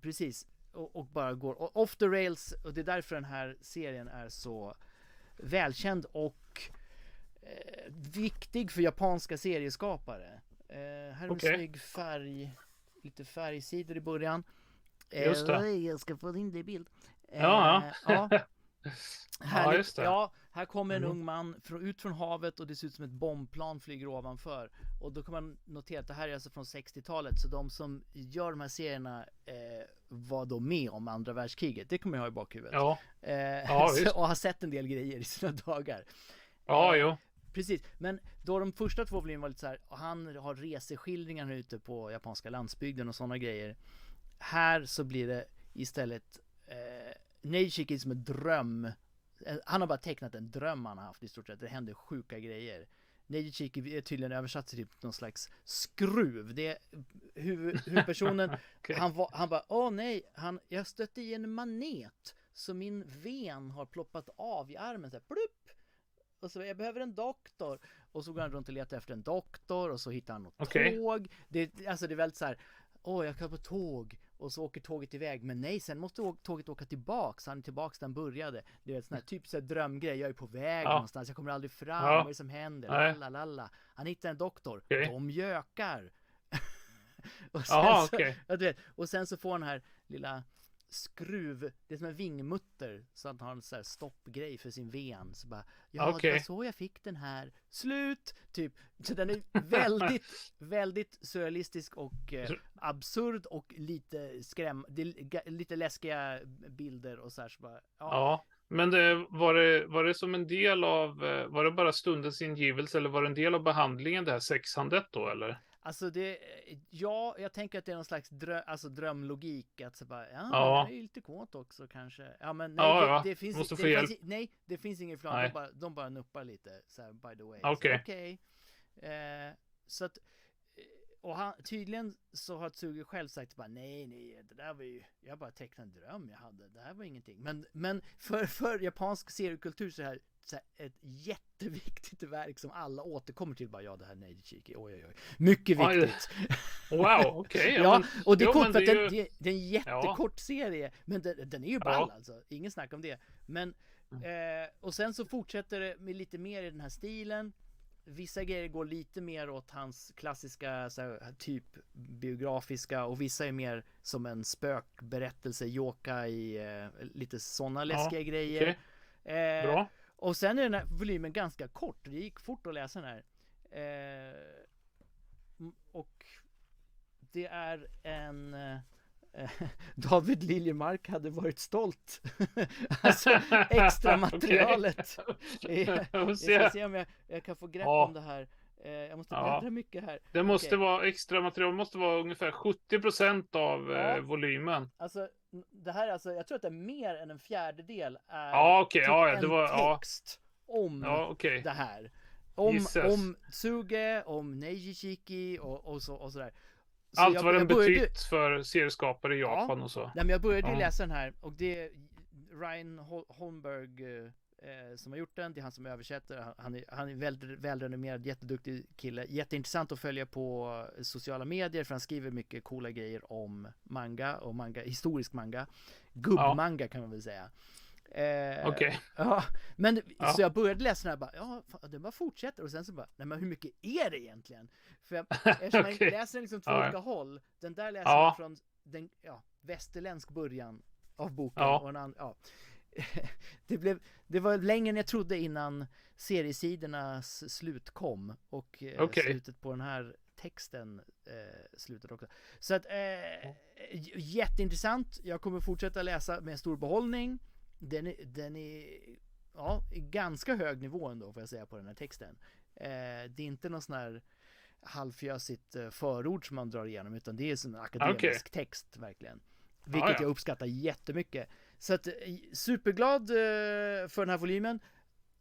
precis och, och, bara går off the rails och det är därför den här serien är så välkänd och eh, viktig för japanska serieskapare. Eh, här är okay. en snygg färg lite färgsidor i början. Just det. Eh, jag ska få in det i bild. Ja. Eh, ja. (laughs) Härligt. Ja, just det. ja, här kommer en mm. ung man ut från havet och det ser ut som ett bombplan flyger ovanför. Och då kan man notera att det här är alltså från 60-talet, så de som gör de här serierna eh, var då med om andra världskriget. Det kommer jag ha i bakhuvudet. Ja. Eh, ja, (laughs) så, och har sett en del grejer i sina dagar. Ja, eh, jo. Precis, men då de första två volymerna var lite så här, han har reseskildringar ute på japanska landsbygden och sådana grejer. Här så blir det istället eh, Neijiki som en dröm. Eh, han har bara tecknat en dröm han har haft i stort sett. Det händer sjuka grejer. Neijiki är tydligen översatt till typ någon slags skruv. Det är huvudpersonen, (laughs) okay. han, var, han bara, åh nej, han, jag stötte i en manet. Så min ven har ploppat av i armen så här, plupp och så jag behöver en doktor. Och så går han runt och letar efter en doktor och så hittar han något okay. tåg. Det, alltså det är väldigt så här, åh jag kan på tåg. Och så åker tåget iväg, men nej sen måste tåget åka tillbaks, han är tillbaks där han började. Det är en sån här typ så här drömgrej, jag är på väg ja. någonstans, jag kommer aldrig fram, ja. vad är det som händer? Lalalala. Han hittar en doktor, okay. de gökar. (laughs) och, sen Aha, så, okay. vet, och sen så får han den här lilla skruv, det är som en vingmutter så att han har en sån här stoppgrej för sin ven så bara Ja okay. det var så jag fick den här Slut! Typ, så den är väldigt, (laughs) väldigt surrealistisk och eh, absurd och lite skräm, lite läskiga bilder och så här så bara Ja, ja men det, var, det, var det som en del av, eh, var det bara stundens ingivelse eller var det en del av behandlingen det här sexhandet då eller? Alltså det, ja, jag tänker att det är någon slags drö, alltså drömlogik att så bara, ja, Ja. det är lite kåt också kanske. Ja, men nej, Ja, det, ja. det finns, Måste det få hjälp. finns, nej, det finns ingen plan. Nej. De bara, de bara nuppar lite så här, by the way. Okej. Så, okej. Eh, så att, eh, och han, tydligen så har Tsugi själv sagt bara nej, nej, det där var ju, jag bara tecknade en dröm jag hade, det här var ingenting. Men, men för, för japansk seriekultur så här, så här, ett jätteviktigt verk som alla återkommer till bara ja det här är Neji Chiki, oj oj oj. Mycket Oj. viktigt. Wow, okej. Ja, (laughs) men- och det är jo, coolt för att det är den, ju- det, det är en jättekort serie, men den, den är ju ball alltså. Ingen snack om det. Men, Mm. eh, och sen så fortsätter det med lite mer i den här stilen. Vissa grejer går lite mer åt hans klassiska här, typ biografiska och vissa är mer som en spökberättelse, yokai, eh, lite sådana läskiga grejer. okej. Eh, Bra. Och sen är den här volymen ganska kort. Det gick fort att läsa den här. Eh, och det är en... Eh, (laughs) David Liljemark hade varit stolt. (laughs) alltså extra (laughs) materialet. Jag ska se om jag, jag kan få grepp Ja. om det här. Eh, jag måste Ja. bläddra mycket här. Det måste Okej. vara extra material, måste vara ungefär 70% av Ja. eh, volymen. Alltså, det här är alltså, jag tror att det är mer än en fjärdedel är Ja, okej, typ ja, ja, en det var- ja. text om Ja, okej. det här. Om, om Tsuge, om Neji Shiki och, och, så, och sådär. Så Allt jag- vad den började- betytt för serieskapare i Ja. Japan och så. Nej men jag började Ja. läsa den här och det är Ryan Hol- Holmberg eh, som har gjort den, det är han som översätter, Han- är, han är väldigt välrenommerad, jätteduktig kille, jätteintressant att följa på sociala medier för han skriver mycket coola grejer om manga och manga, historisk manga, gubbmanga kan man väl säga. Eh, Okej. Ja, men Ja. så jag började läsa den här bara, ja, den bara fortsätter och sen så bara, nej men hur mycket är det egentligen? För jag, (laughs) eftersom man Okej. läser den liksom två Ja, ja. olika håll, den där läser Ja. man från den, ja, västerländsk början av boken Ja. och en annan, ja. (laughs) Det, blev, det var längre än jag trodde innan seriesidornas slut kom och eh, Okej. slutet på den här texten eh, slutade också. Så att, eh, jätteintressant. Jag kommer fortsätta läsa med stor behållning. Den är, den är ja, i ganska hög nivå ändå får jag säga på den här texten. Eh, det är inte någon sån här halvfjösigt eh, förord som man drar igenom utan det är en akademisk Okej. text verkligen. Vilket ja. jag uppskattar jättemycket. Så att eh, superglad eh, för den här volymen.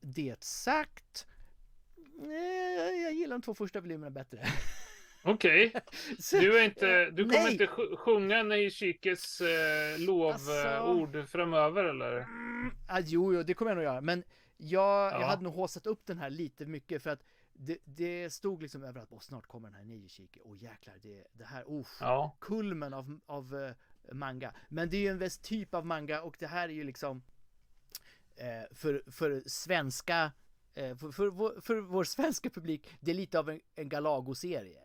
Det sagt, eh, jag gillar de två första volymerna bättre. (laughs) Okej. Så- Du, är inte, du kommer Nej. inte sj- sjunga Neishikes eh, lovord Alltså- framöver eller? Mm, ah, jo, jo, det kommer jag nog göra. Men jag, jag Ja. hade nog håsat upp den här lite mycket för att det, det stod liksom överallt, åh snart kommer den här Neji-Shiki, åh jäklar, det, det här, oh, Ja. kulmen av, av manga. Men det är ju en viss typ av manga och det här är ju liksom eh, för, för svenska, eh, för, för, vår, för vår svenska publik, det är lite av en, en Galago-serie.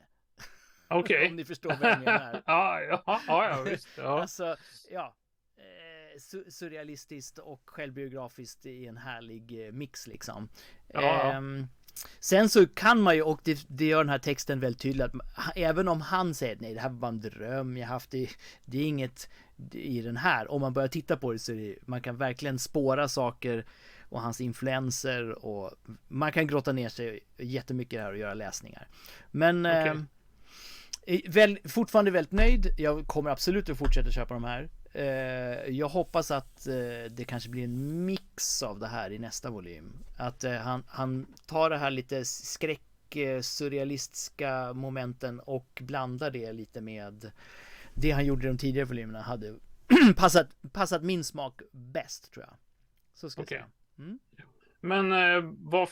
Okej. Om ni förstår vad jag menar. (laughs) ja, ja, ja, visst. Ja. (laughs) Alltså, ja. eh, su- Surrealistiskt och självbiografiskt i en härlig mix liksom. Ja, ja. Ehm, sen så kan man ju, och det, det gör den här texten väldigt tydligt, att även om han säger nej det här var en dröm jag haft, det, det är inget i den här. Om man börjar titta på det så är det, man kan verkligen spåra saker och hans influenser och man kan grotta ner sig jättemycket här och göra läsningar. Men ehm, är Väl, fortfarande väldigt nöjd. Jag kommer absolut att fortsätta köpa de här. Eh, jag hoppas att eh, det kanske blir en mix av det här i nästa volym. Att eh, han, han tar det här lite skräck, surrealistiska momenten och blandar det lite med det han gjorde i de tidigare volymerna hade (clears throat) passat, passat min smak bäst tror jag. Så ska Okej. jag säga. Mm. Men eh, vad,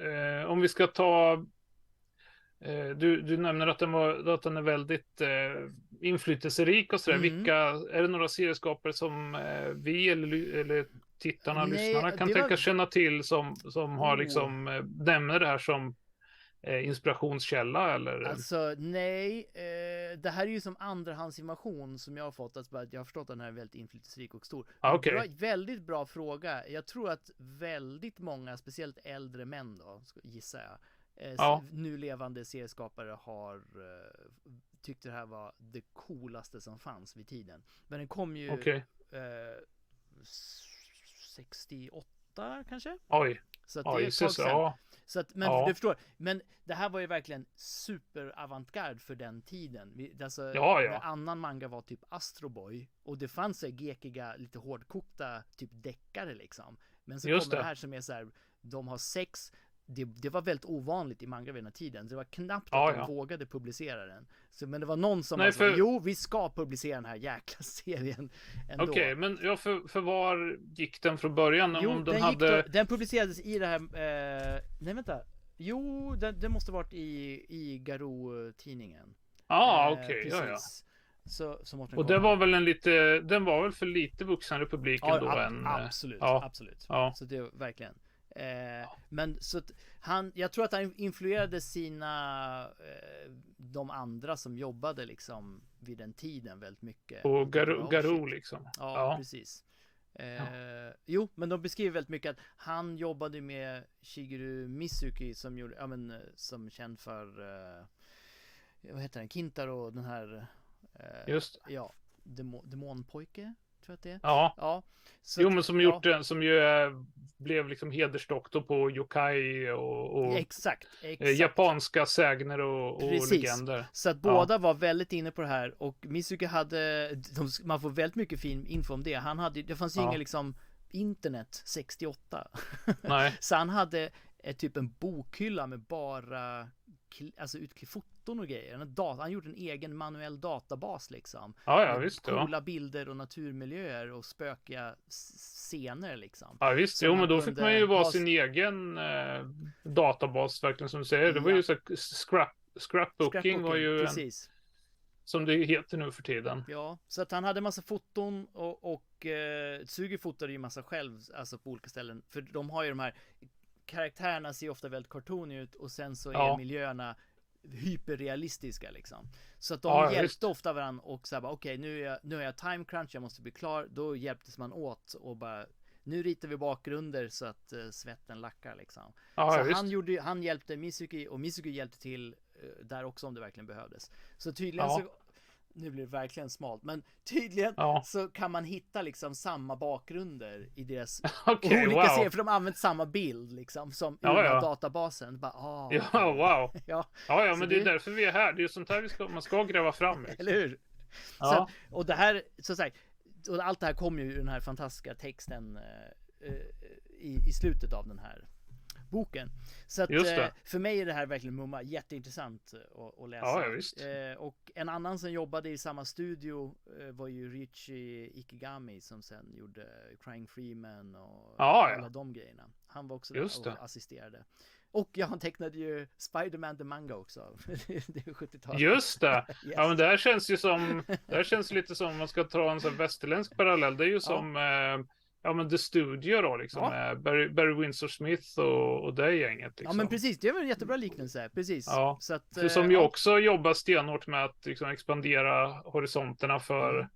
eh, om vi ska ta... Eh, du, du nämner att den, var, att den är väldigt eh, inflytelserik och sådär. Mm. Vilka, är det några serieskapare som eh, vi eller, eller tittarna, Nej, lyssnarna kan tänka var- känna till som, som har Oh. liksom eh, nämner det här som eh, inspirationskälla eller? Alltså nej, eh, det här är ju som andrahandsinformation som jag har fått, att jag har förstått att den här är väldigt inflytelserik och stor. Ah, okej. bra, väldigt bra fråga. Jag tror att väldigt många, speciellt äldre män då, gissar jag, Ja. s- nu levande serieskapare har eh, tyckt det här var det coolaste som fanns vid tiden. Men den kom ju Okej, eh, s- 68 kanske? oj, Så att det är oj, ett tag så, sedan. ja. Så att, men Ja. du förstår, men det här var ju verkligen superavantgard för den tiden. Alltså, Ja, ja. Annan manga var typ Astro Boy och det fanns så här gekiga, lite hårdkokta typ deckare liksom. Men så Just kommer det det. här som är så här, de har sex, det, det var väldigt ovanligt i manga vid den här tiden. Det var knappt Ja, att de ja. vågade publicera den. Så, men det var någon som Nej, för- jo vi ska publicera den här jäkla (laughs) serien. Okej, men ja, för, för var gick den från början? Jo, Om den, den hade... då, den publicerades i det här, eh, nej vänta. Jo, den, den måste varit i, i Garou-tidningen. Ja, ah, Eh, okej, ja, ja. precis. Så, Och det var väl en lite, den var väl för lite vuxen republiken ja, då ab- än... absolut, ja. absolut. Ja. Så det verkligen. Eh, men så att han, jag tror att han influerade sina, eh, de andra som jobbade liksom vid den tiden väldigt mycket. Och Garou, liksom. Ja, Ja. precis. Eh, Jo, men de beskriver väldigt mycket att han jobbade med Shigeru Mizuki som gjorde, ja men eh, som känd för, eh, vad heter den, Kintaro, den här, eh, Just ja, demo, demonpojke, tror jag att det är. Ja. Ja. Så Jo, men som ja, gjort den, som ju eh, blev liksom hedersdoktor på yokai och, och Exakt, eh, exakt. japanska sägner och, och Precis. legender. Så att båda var väldigt inne på det här och Mizuki hade, de, man får väldigt mycket fin info om det. Han hade, det fanns ju Ja. inget liksom internet 68. Nej, (laughs) Så han hade eh, typ en bokhylla med bara alltså utklipp foton och grejer. En dat- han gjorde en egen manuell databas liksom. ja, ja visst. Ja. Coola bilder och naturmiljöer och spökiga scener liksom. Ja visst, som jo men då fick man ju vara sin egen eh, databas verkligen som du säger. Det var ju Ja. så här, scrap, scrapbooking var ju en, precis. som det heter nu för tiden. Ja, så att han hade massa foton och, och eh, Tsugi fotade ju massa själv, alltså på olika ställen. För de har ju de här karaktärerna ser ju ofta väldigt cartoony ut och sen så är Ja. miljöerna hyperrealistiska liksom. Så att de Ja, hjälpte visst. ofta varandra och så här bara okej nu är jag, nu är jag time crunch, jag måste bli klar. Då hjälptes man åt och bara nu ritar vi bakgrunder så att eh, svetten lackar liksom. Ja, så han, gjorde, han hjälpte Mizuki och Mizuki hjälpte till eh, där också om det verkligen behövdes. Så tydligen så, nu blir det verkligen smalt, men tydligen Ja, så kan man hitta liksom samma bakgrunder i deras (laughs) okej, olika wow. serier, för de har använt samma bild liksom som ur Ja, här ja. databasen. Bara, ah, (laughs) Ja, wow. (laughs) ja, Ja, ja, men det är det- därför vi är här. Det är sånt här vi ska, man ska gräva fram. Liksom. eller hur? Ja, att, och det här, så sagt, och allt det här kommer ju ur den här fantastiska texten eh, eh, i, i slutet av den här boken. Så att eh, för mig är det här verkligen mumma jätteintressant eh, att, att läsa. Ja, ja. Eh, och en annan som jobbade i samma studio var ju Richie Ikigami som sen gjorde Crying Freeman och Ja, ja. alla de grejerna. Han var också Just där och assisterade. Och ja, han tecknade ju Spider-Man the Manga också. (laughs) det är 70-talet. just det. (laughs) Yes. Ja, men det här känns ju som, det här känns lite som, om man ska ta en sån västerländsk parallell, det är ju som, eh, ja men The Studio då liksom, Ja. med Barry, Barry Windsor Smith och, och det gänget. Liksom. Ja men precis, det är väl en jättebra liknelse, precis. Ja, Så att, För eh, som ju ja. också jobbar stenhårt med att liksom expandera horisonterna för Mm.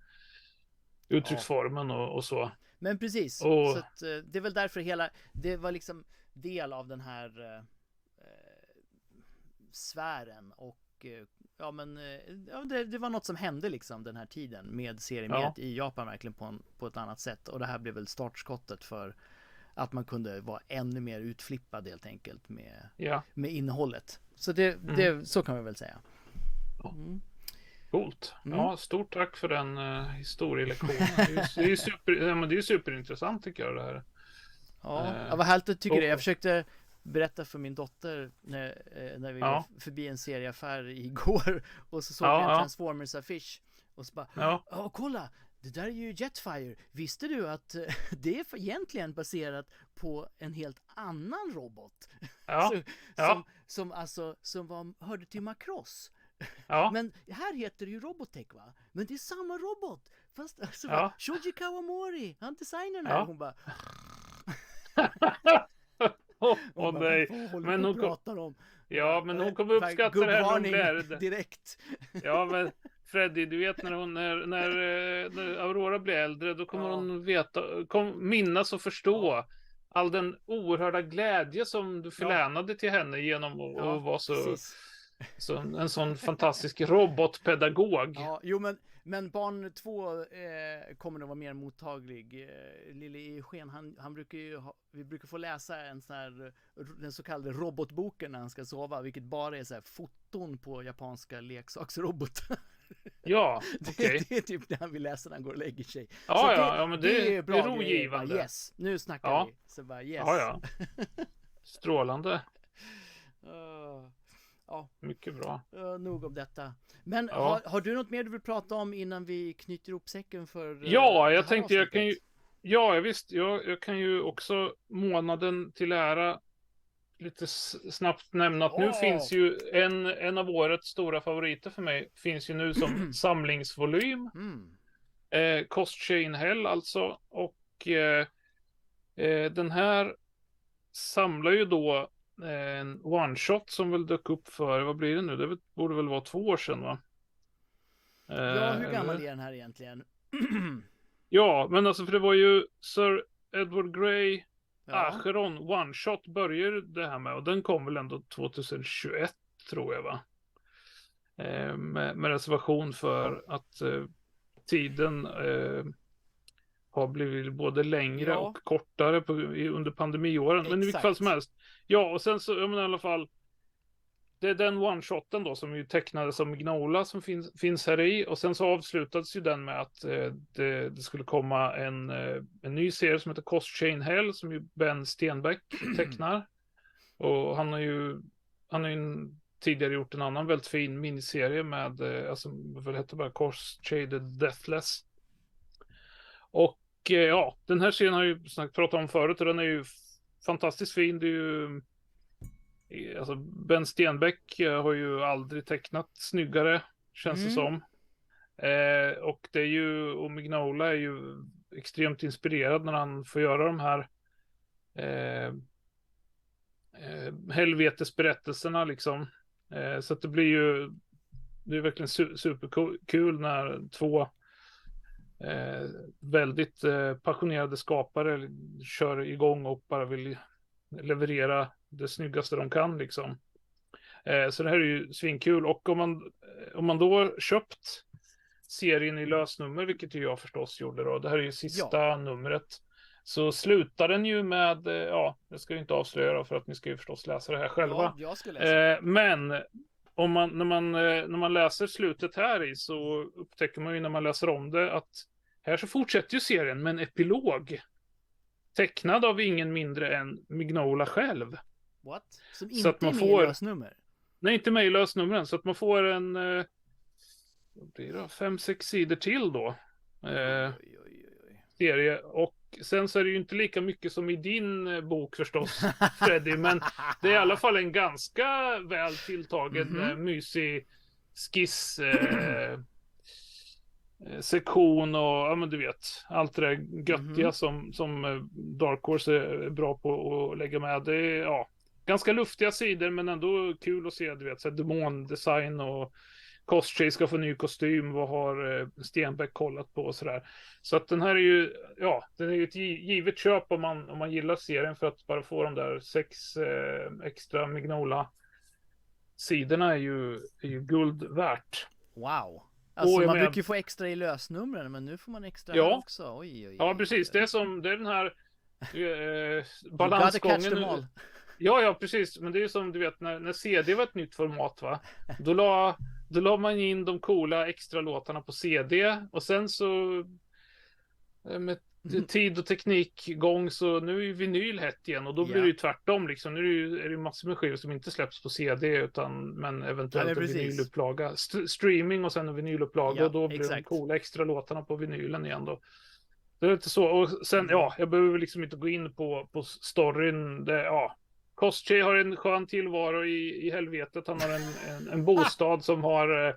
uttrycksformen och, och så. Men precis, Och- så att, eh, det är väl därför hela, det var liksom del av den här eh, eh, sfären och eh, ja men eh, ja, det, det var något som hände liksom den här tiden med seriemediet Ja. i Japan verkligen på, en, på ett annat sätt och det här blev väl startskottet för att man kunde vara ännu mer utflippad helt enkelt med, Ja, med innehållet. Så det, det, så kan man väl säga. Mm. coolt. Mm. Ja, stort tack för den uh, historielektionen. Det är ju, super, det är superintressant tycker jag det här. Ja, ja vad härligt att tycker och- det. Jag försökte berätta för min dotter när, eh, när vi Ja. var förbi en serieaffär igår (laughs) och så såg Ja, vi en ja. Transformers-affisch och så bara Ja, Ja, kolla! Det där är ju Jetfire. Visste du att eh, (laughs) det är egentligen baserat på en helt annan robot? ja, (laughs) Så, ja. Som, som alltså, som var, hörde till Macross. ja. Men här heter det ju Robotech va? Men det är samma robot! Fast alltså, Ja. Shoji Kawamori, han designern här. Ja. Hon bara, (laughs) Hon bara, nej. "Vad håller Men hon pratar om? Ja, men hon kommer uppskatta det här hon (laughs) direkt. Ja, men (laughs) Freddy, du vet när, hon, när, när, eh, när Aurora blir äldre, då kommer Ja. hon veta, kom, minnas och förstå all den oerhörda glädje som du förlänade till henne genom att Ja, vara så. Så en, en sån fantastisk robotpedagog. Ja, jo men, men barn två eh, kommer nog vara mer mottaglig. Eh, Lille Eugen, han, han brukar ju ha, vi brukar få läsa en sån här, den så kallade robotboken när han ska sova, vilket bara är så här foton på japanska leksaksrobotar. (laughs) Ja, (laughs) okej. Okay. Det, det, är typ det han vill läsa när han går och lägger sig. Ja, det, ja, ja, men det, det är, bra det är rogivande. Bara, yes, nu snackar ja. vi. Så bara yes. Ja, ja. (laughs) Strålande. Uh, ja. Mycket bra. Uh, nog om detta. Men ja. har, har, du något mer du vill prata om innan vi knyter ihop säcken för? Uh, ja, jag tänkte jag kan ju. Ja, visst. Jag, jag kan ju också månaden till ära lite snabbt nämna att oh. nu finns ju en, en av årets stora favoriter för mig finns ju nu som (clears throat) samlingsvolym. Mm. Eh, Cost Chain Hell alltså. Och eh, eh, den här samlar ju då eh, en one shot som väl dök upp för, vad blir det nu? Det borde väl vara två år sedan va? ja, hur gammal är den här egentligen? (clears throat) ja, men alltså för det var ju Sir Edward Grey Ja. Acheron One Shot börjar det här med och den kom väl ändå 2021 tror jag va? Eh, med, med, reservation för att eh, tiden eh, har blivit både längre ja. och kortare på, under pandemiåren. Exakt. Men i vilket fall som helst. Ja, och sen så, jag menar i alla fall det är den one-shoten då som ju tecknades som Gnola som finns, finns här i. Och sen så avslutades ju den med att eh, det, det, skulle komma en, eh, en ny serie som heter Cost Chain Hell som ju Ben Stenbeck (clears throat) tecknar. Och han har ju, han har ju tidigare gjort en annan väldigt fin miniserie med, eh, alltså vad hette bara Cost Shaded Deathless. Och eh, ja, den här serien har ju pratat om förut och den är ju fantastiskt fin. Det är ju Alltså Ben Stenbeck eh, har ju aldrig tecknat snyggare, känns mm. det som. Eh, och det är ju, och Mignola är ju extremt inspirerad när han får göra de här eh, eh, helvetesberättelserna liksom. Eh, så att det blir ju, det är verkligen su superkul när två eh, väldigt eh, passionerade skapare kör igång och bara vill leverera det snyggaste de kan liksom. Eh, så det här är ju svinkul och om man, om man då köpt serien i lösnummer, vilket ju jag förstås gjorde då, det här är ju sista ja. numret. Så slutar den ju med, eh, ja, det ska jag inte avslöja då, för att ni ska ju förstås läsa det här själva. Ja. Eh, men om man, när, man, eh, när man läser slutet här i så upptäcker man ju när man läser om det att här så fortsätter ju serien med en epilog. Tecknad av ingen mindre än Mignola själv. What? Som inte så att man är med får... i lösnummer? Nej, inte med i lösnumren. Så att man får en... Eh, vad blir det? Fem, sex sidor till då. Eh, oj, oj, oj, serie. Och sen så är det ju inte lika mycket som i din eh, bok förstås, (laughs) Freddy. men det är i alla fall en ganska väl tilltagen, mm -hmm. mysig skiss. Eh, Eh, sektion och ja men du vet allt det där göttiga mm. som, som eh, Dark Horse är bra på att lägga med. Det är ja, ganska luftiga sidor men ändå kul att se du vet så demondesign och Costray ska få ny kostym. Vad har eh, Stenbeck kollat på och sådär. Så att den här är ju, ja, den är ju ett givet köp om man, om man gillar serien för att bara få de där sex eh, extra Mignola sidorna är ju, är ju guld värt. Wow. Alltså man brukar ju få extra i lösnumren men nu får man extra ja. också. Oj, oj, oj. Ja precis, det är som, det är den här eh, balansgången. Ja, ja precis, men det är ju som du vet när, när CD var ett nytt format va. (laughs) Då la, då la man in de coola extra låtarna på CD och sen så eh, med tid och teknikgång så nu är ju vinyl hett igen och då blir yeah. det ju tvärtom liksom. Nu är det ju, är det massor med skivor som inte släpps på CD utan men eventuellt ja, en vinylupplaga. St streaming och sen en vinylupplaga ja, och då blir exakt. de coola extra låtarna på vinylen igen då. Det är lite så och sen ja, jag behöver liksom inte gå in på, på storyn. Det, ja, Kostche har en skön tillvaro i, i helvetet. Han har en, en, en bostad som har, eh,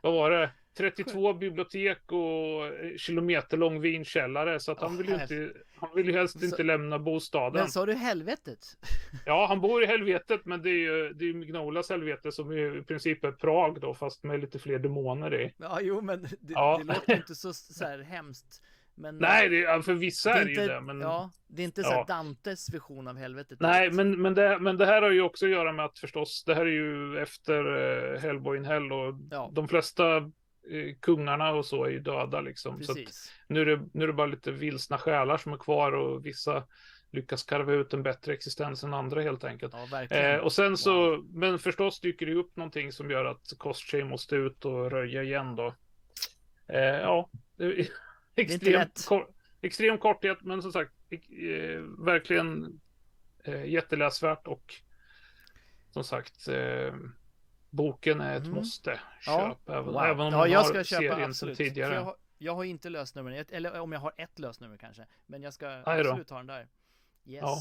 vad var det? 32 bibliotek och kilometerlång vinkällare så att han vill ju inte Han vill ju helst så, inte lämna bostaden. Men sa du helvetet? (laughs) Ja, han bor i helvetet, men det är ju det är Mignolas helvete som i princip är Prag då, fast med lite fler demoner i. Ja, jo, men det, ja. det låter inte så, (laughs) så här hemskt Men, Nej, det, ja, för vissa är, det är det ju inte, det. Men... ja, det är inte så Ja. Dantes vision av helvetet. Nej, direkt. men, men, det, men det här har ju också att göra med att förstås, det här är ju efter eh, Hellboy in Hell och Ja. de flesta eh, kungarna och så är ju döda liksom. Så Precis. nu, är det, nu är det bara lite vilsna själar som är kvar och vissa lyckas karva ut en bättre existens än andra helt enkelt. Ja. Eh, och sen så, men förstås dyker det upp någonting som gör att Kostrey måste ut och röja igen då. Eh, ja, lätt. kor, extrem korthet, men som sagt, eh, verkligen eh, jätteläsvärt och som sagt, eh, boken är ett Mm. måste. Ja. Köp, även, Wow. även om ja, man jag har ska köpa serien sedan absolut. Tidigare. Jag har, jag har inte lösnumren, Jag- eller om jag har ett lösnummer kanske. Men jag ska absolut ha den där. Yes. Ja.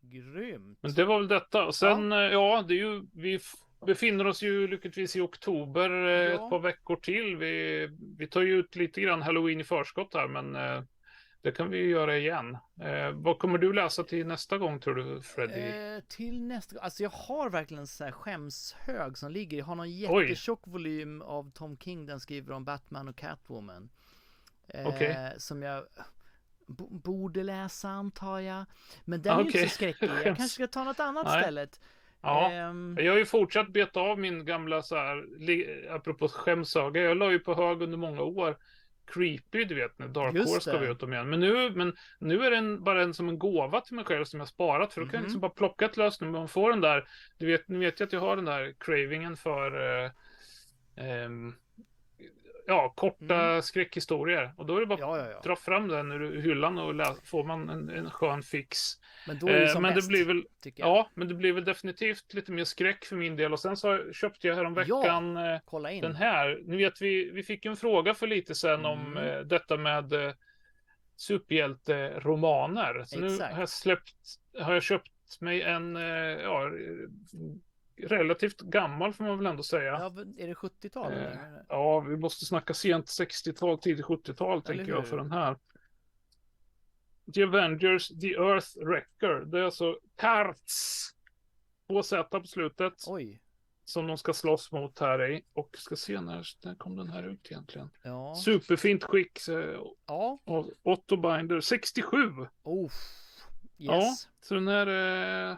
Grymt. Men det var väl detta. Och sen, ja, ja det är ju, vi befinner oss ju lyckligtvis i oktober eh, Ja. ett par veckor till. Vi, vi tar ju ut lite grann halloween i förskott här, men eh, det kan vi ju göra igen. Eh, vad kommer du läsa till nästa gång tror du, Freddy? Eh, till nästa Alltså jag har verkligen en sån här skämshög som ligger. Jag har någon jättetjock volym av Tom King. Den skriver om Batman och Catwoman. Eh, Okej. Som jag borde läsa antar jag. Men den är Okej. inte så (laughs) skräckig. Jag kanske ska ta något annat Nej. istället. Ja. Ehm, Jag har ju fortsatt beta av min gamla så här, apropå skämsaga, jag la ju på hög under många år. Creepy, du vet, när Dark Horse gav det. ut dem igen. Men nu, men nu är den bara en som en gåva till mig själv som jag sparat. För då kan jag Mhm. liksom bara plocka ett lösenummer och få den där. Du vet, ni vet ju att jag har den där cravingen för eh, ehm, ja, korta skräckhistorier. Och då är det bara Mm. ja, ja, att ja. dra fram den ur hyllan och lä- får man en, en skön fix. Men då är det Eh, som men bäst, det blir väl. Ja, men det blir väl definitivt lite mer skräck för min del. Och sen så köpte jag häromveckan eh, Kolla in. den här. Ni vet, vi, vi fick en fråga för lite sen om Mm. eh, detta med eh, superhjälteromaner. Så nu Exakt. har jag släppt, har jag köpt mig en, eh, ja, relativt gammal får man väl ändå säga. Ja, är det 70-tal? Eh? Ja, vi måste snacka sent 60-tal, tidigt 70-tal tänker hur? jag för den här. The Avengers, The Earth Wrecker. Det är alltså Karts. Två Z på slutet. Oj. Som de ska slåss mot här i. Och ska se när, när kom den här ut egentligen. Ja. Superfint skick. eh, Ja. Otto Binder. 67. Oh. Ja. Yes. Så den här. Eh,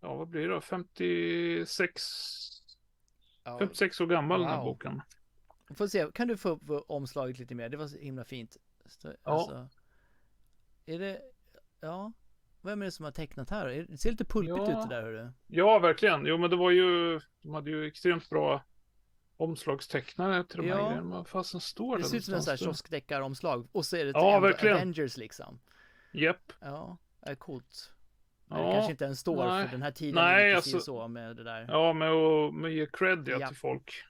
ja, vad blir det då? 56. Ja. 56 år gammal den här Wow. boken. Får se, kan du få upp omslaget lite mer? Det var så himla fint. Så, Ja. Alltså, är det, ja, vem är det som har tecknat här? Är- Det ser lite pulpigt Ja. ut det där hörru. Ja, verkligen. Jo, men det var ju, de hade ju extremt bra omslagstecknare till de här Ja. grejerna. Vad fasen står Det det ser ut som en sån här kioskdeckaromslag. Och så är det Ja. Avengers liksom. Japp. Ja, är coolt. Ja. Det kanske inte ens står nej. för den här tiden Nej, alltså- så med det där. Ja, med att med ge cred ja, till folk.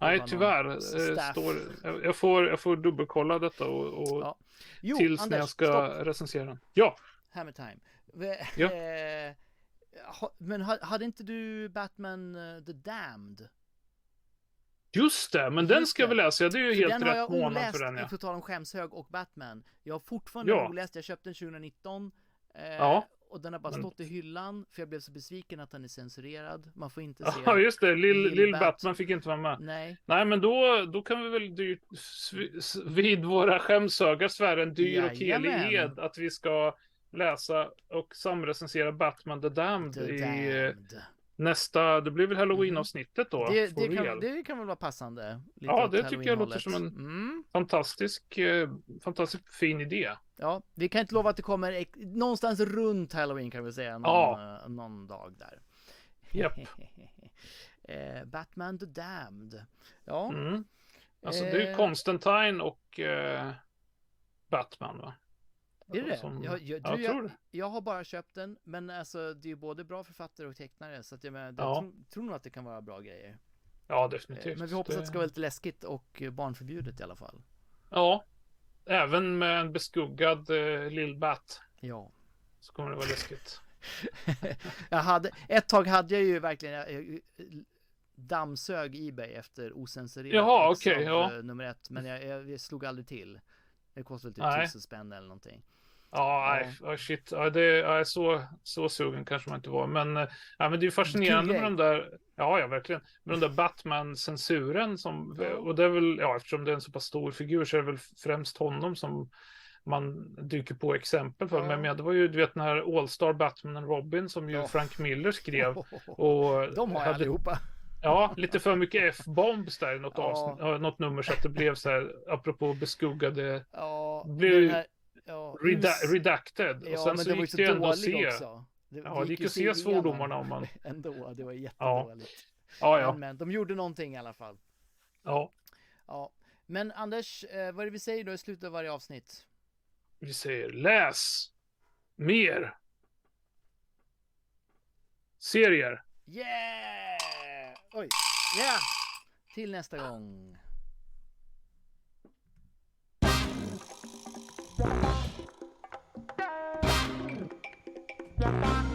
Nej, tyvärr. Eh, staff. står, jag, får, jag får dubbelkolla detta och, och Ja. Jo, tills Anders, när jag ska stopp. recensera den. Ja, Hammer time. Ja. (laughs) eh, Men ha- hade inte du Batman eh, The Damned? just det. Men den Just ska jag det. väl läsa. Det är ju helt den rätt jag månad för den. Ja. på tal om skämshög och Batman. Jag har fortfarande Ja. oläst, jag köpte den 2019. Eh, Ja. Och den har bara Men- stått i hyllan, för jag blev så besviken att den är censurerad. Man får inte se Ja, just det. Lill, Lill Lill Bat. Batman fick inte vara med. Nej, Nej, men då, då kan vi väl dyrt, vid våra skämshögar svära en dyr och helig ed att vi ska läsa och samrecensera Batman the Damned The i Damned. Nästa, det blir väl halloween-avsnittet då? Det, for det, kan, det kan väl vara passande? Ja, det tycker jag låter som en- Mm. Fantastisk, eh, fantastiskt fin idé. Ja, vi kan inte lova att det kommer någonstans runt Halloween kan vi säga. Någon, Ja. eh, någon dag där. Japp. (laughs) eh, Batman the Damned. Ja, Mm. Alltså det är ju Eh. Constantine och eh, Batman va? Är det Som- jag, jag, jag du, tror jag, det. jag har bara köpt den, men alltså det är ju både bra författare och tecknare, så att jag, menar, Ja. tror, tror nog att det kan vara bra grejer. Ja, Eh, definitivt. men vi hoppas att det ska vara lite läskigt och eh, barnförbjudet i alla fall. Ja, även med en beskuggad eh, Lill Bat Ja. så kommer det vara läskigt. (laughs) jag hade, ett tag hade jag ju verkligen jag, jag, dammsög Ebay efter ocensurerat Jaha, ex av, okej, ja. eh, nummer ett, men jag, jag, slog aldrig till. Det kostade typ Nej. tusen spänn eller någonting. Ja, nej, shit. Ja, det är så, så sugen kanske man inte var. Men, eh, ja, men det är fascinerande med de där, ja, ja, verkligen, med de där Batman-censuren som, och det är väl, ja, eftersom det är en så pass stor figur så är det väl främst honom som man dyker på exempel för. Ja. Men det var ju, du vet, den här All Star Batman och Robin som ju ja. Frank Miller skrev. (laughs) Och de har jag allihopa. Ja, lite för mycket F-bombs där i något, ja. avsnitt, något nummer så att det blev så här, apropå beskuggade. Ja, blev här, ja, reda redacted. Ja, och sen men så det gick det ju ändå att se. Också. Det, ja, det gick ju att se svordomarna om man. (laughs) Ändå, det var jättedåligt. Ja. Ja, ja. Men, men de gjorde någonting i alla fall. Ja. Ja. Men Anders, eh, vad är det vi säger då i slutet av varje avsnitt? Vi säger läs mer serier. Yeah! Oj, yeah! Till nästa gång. Bye.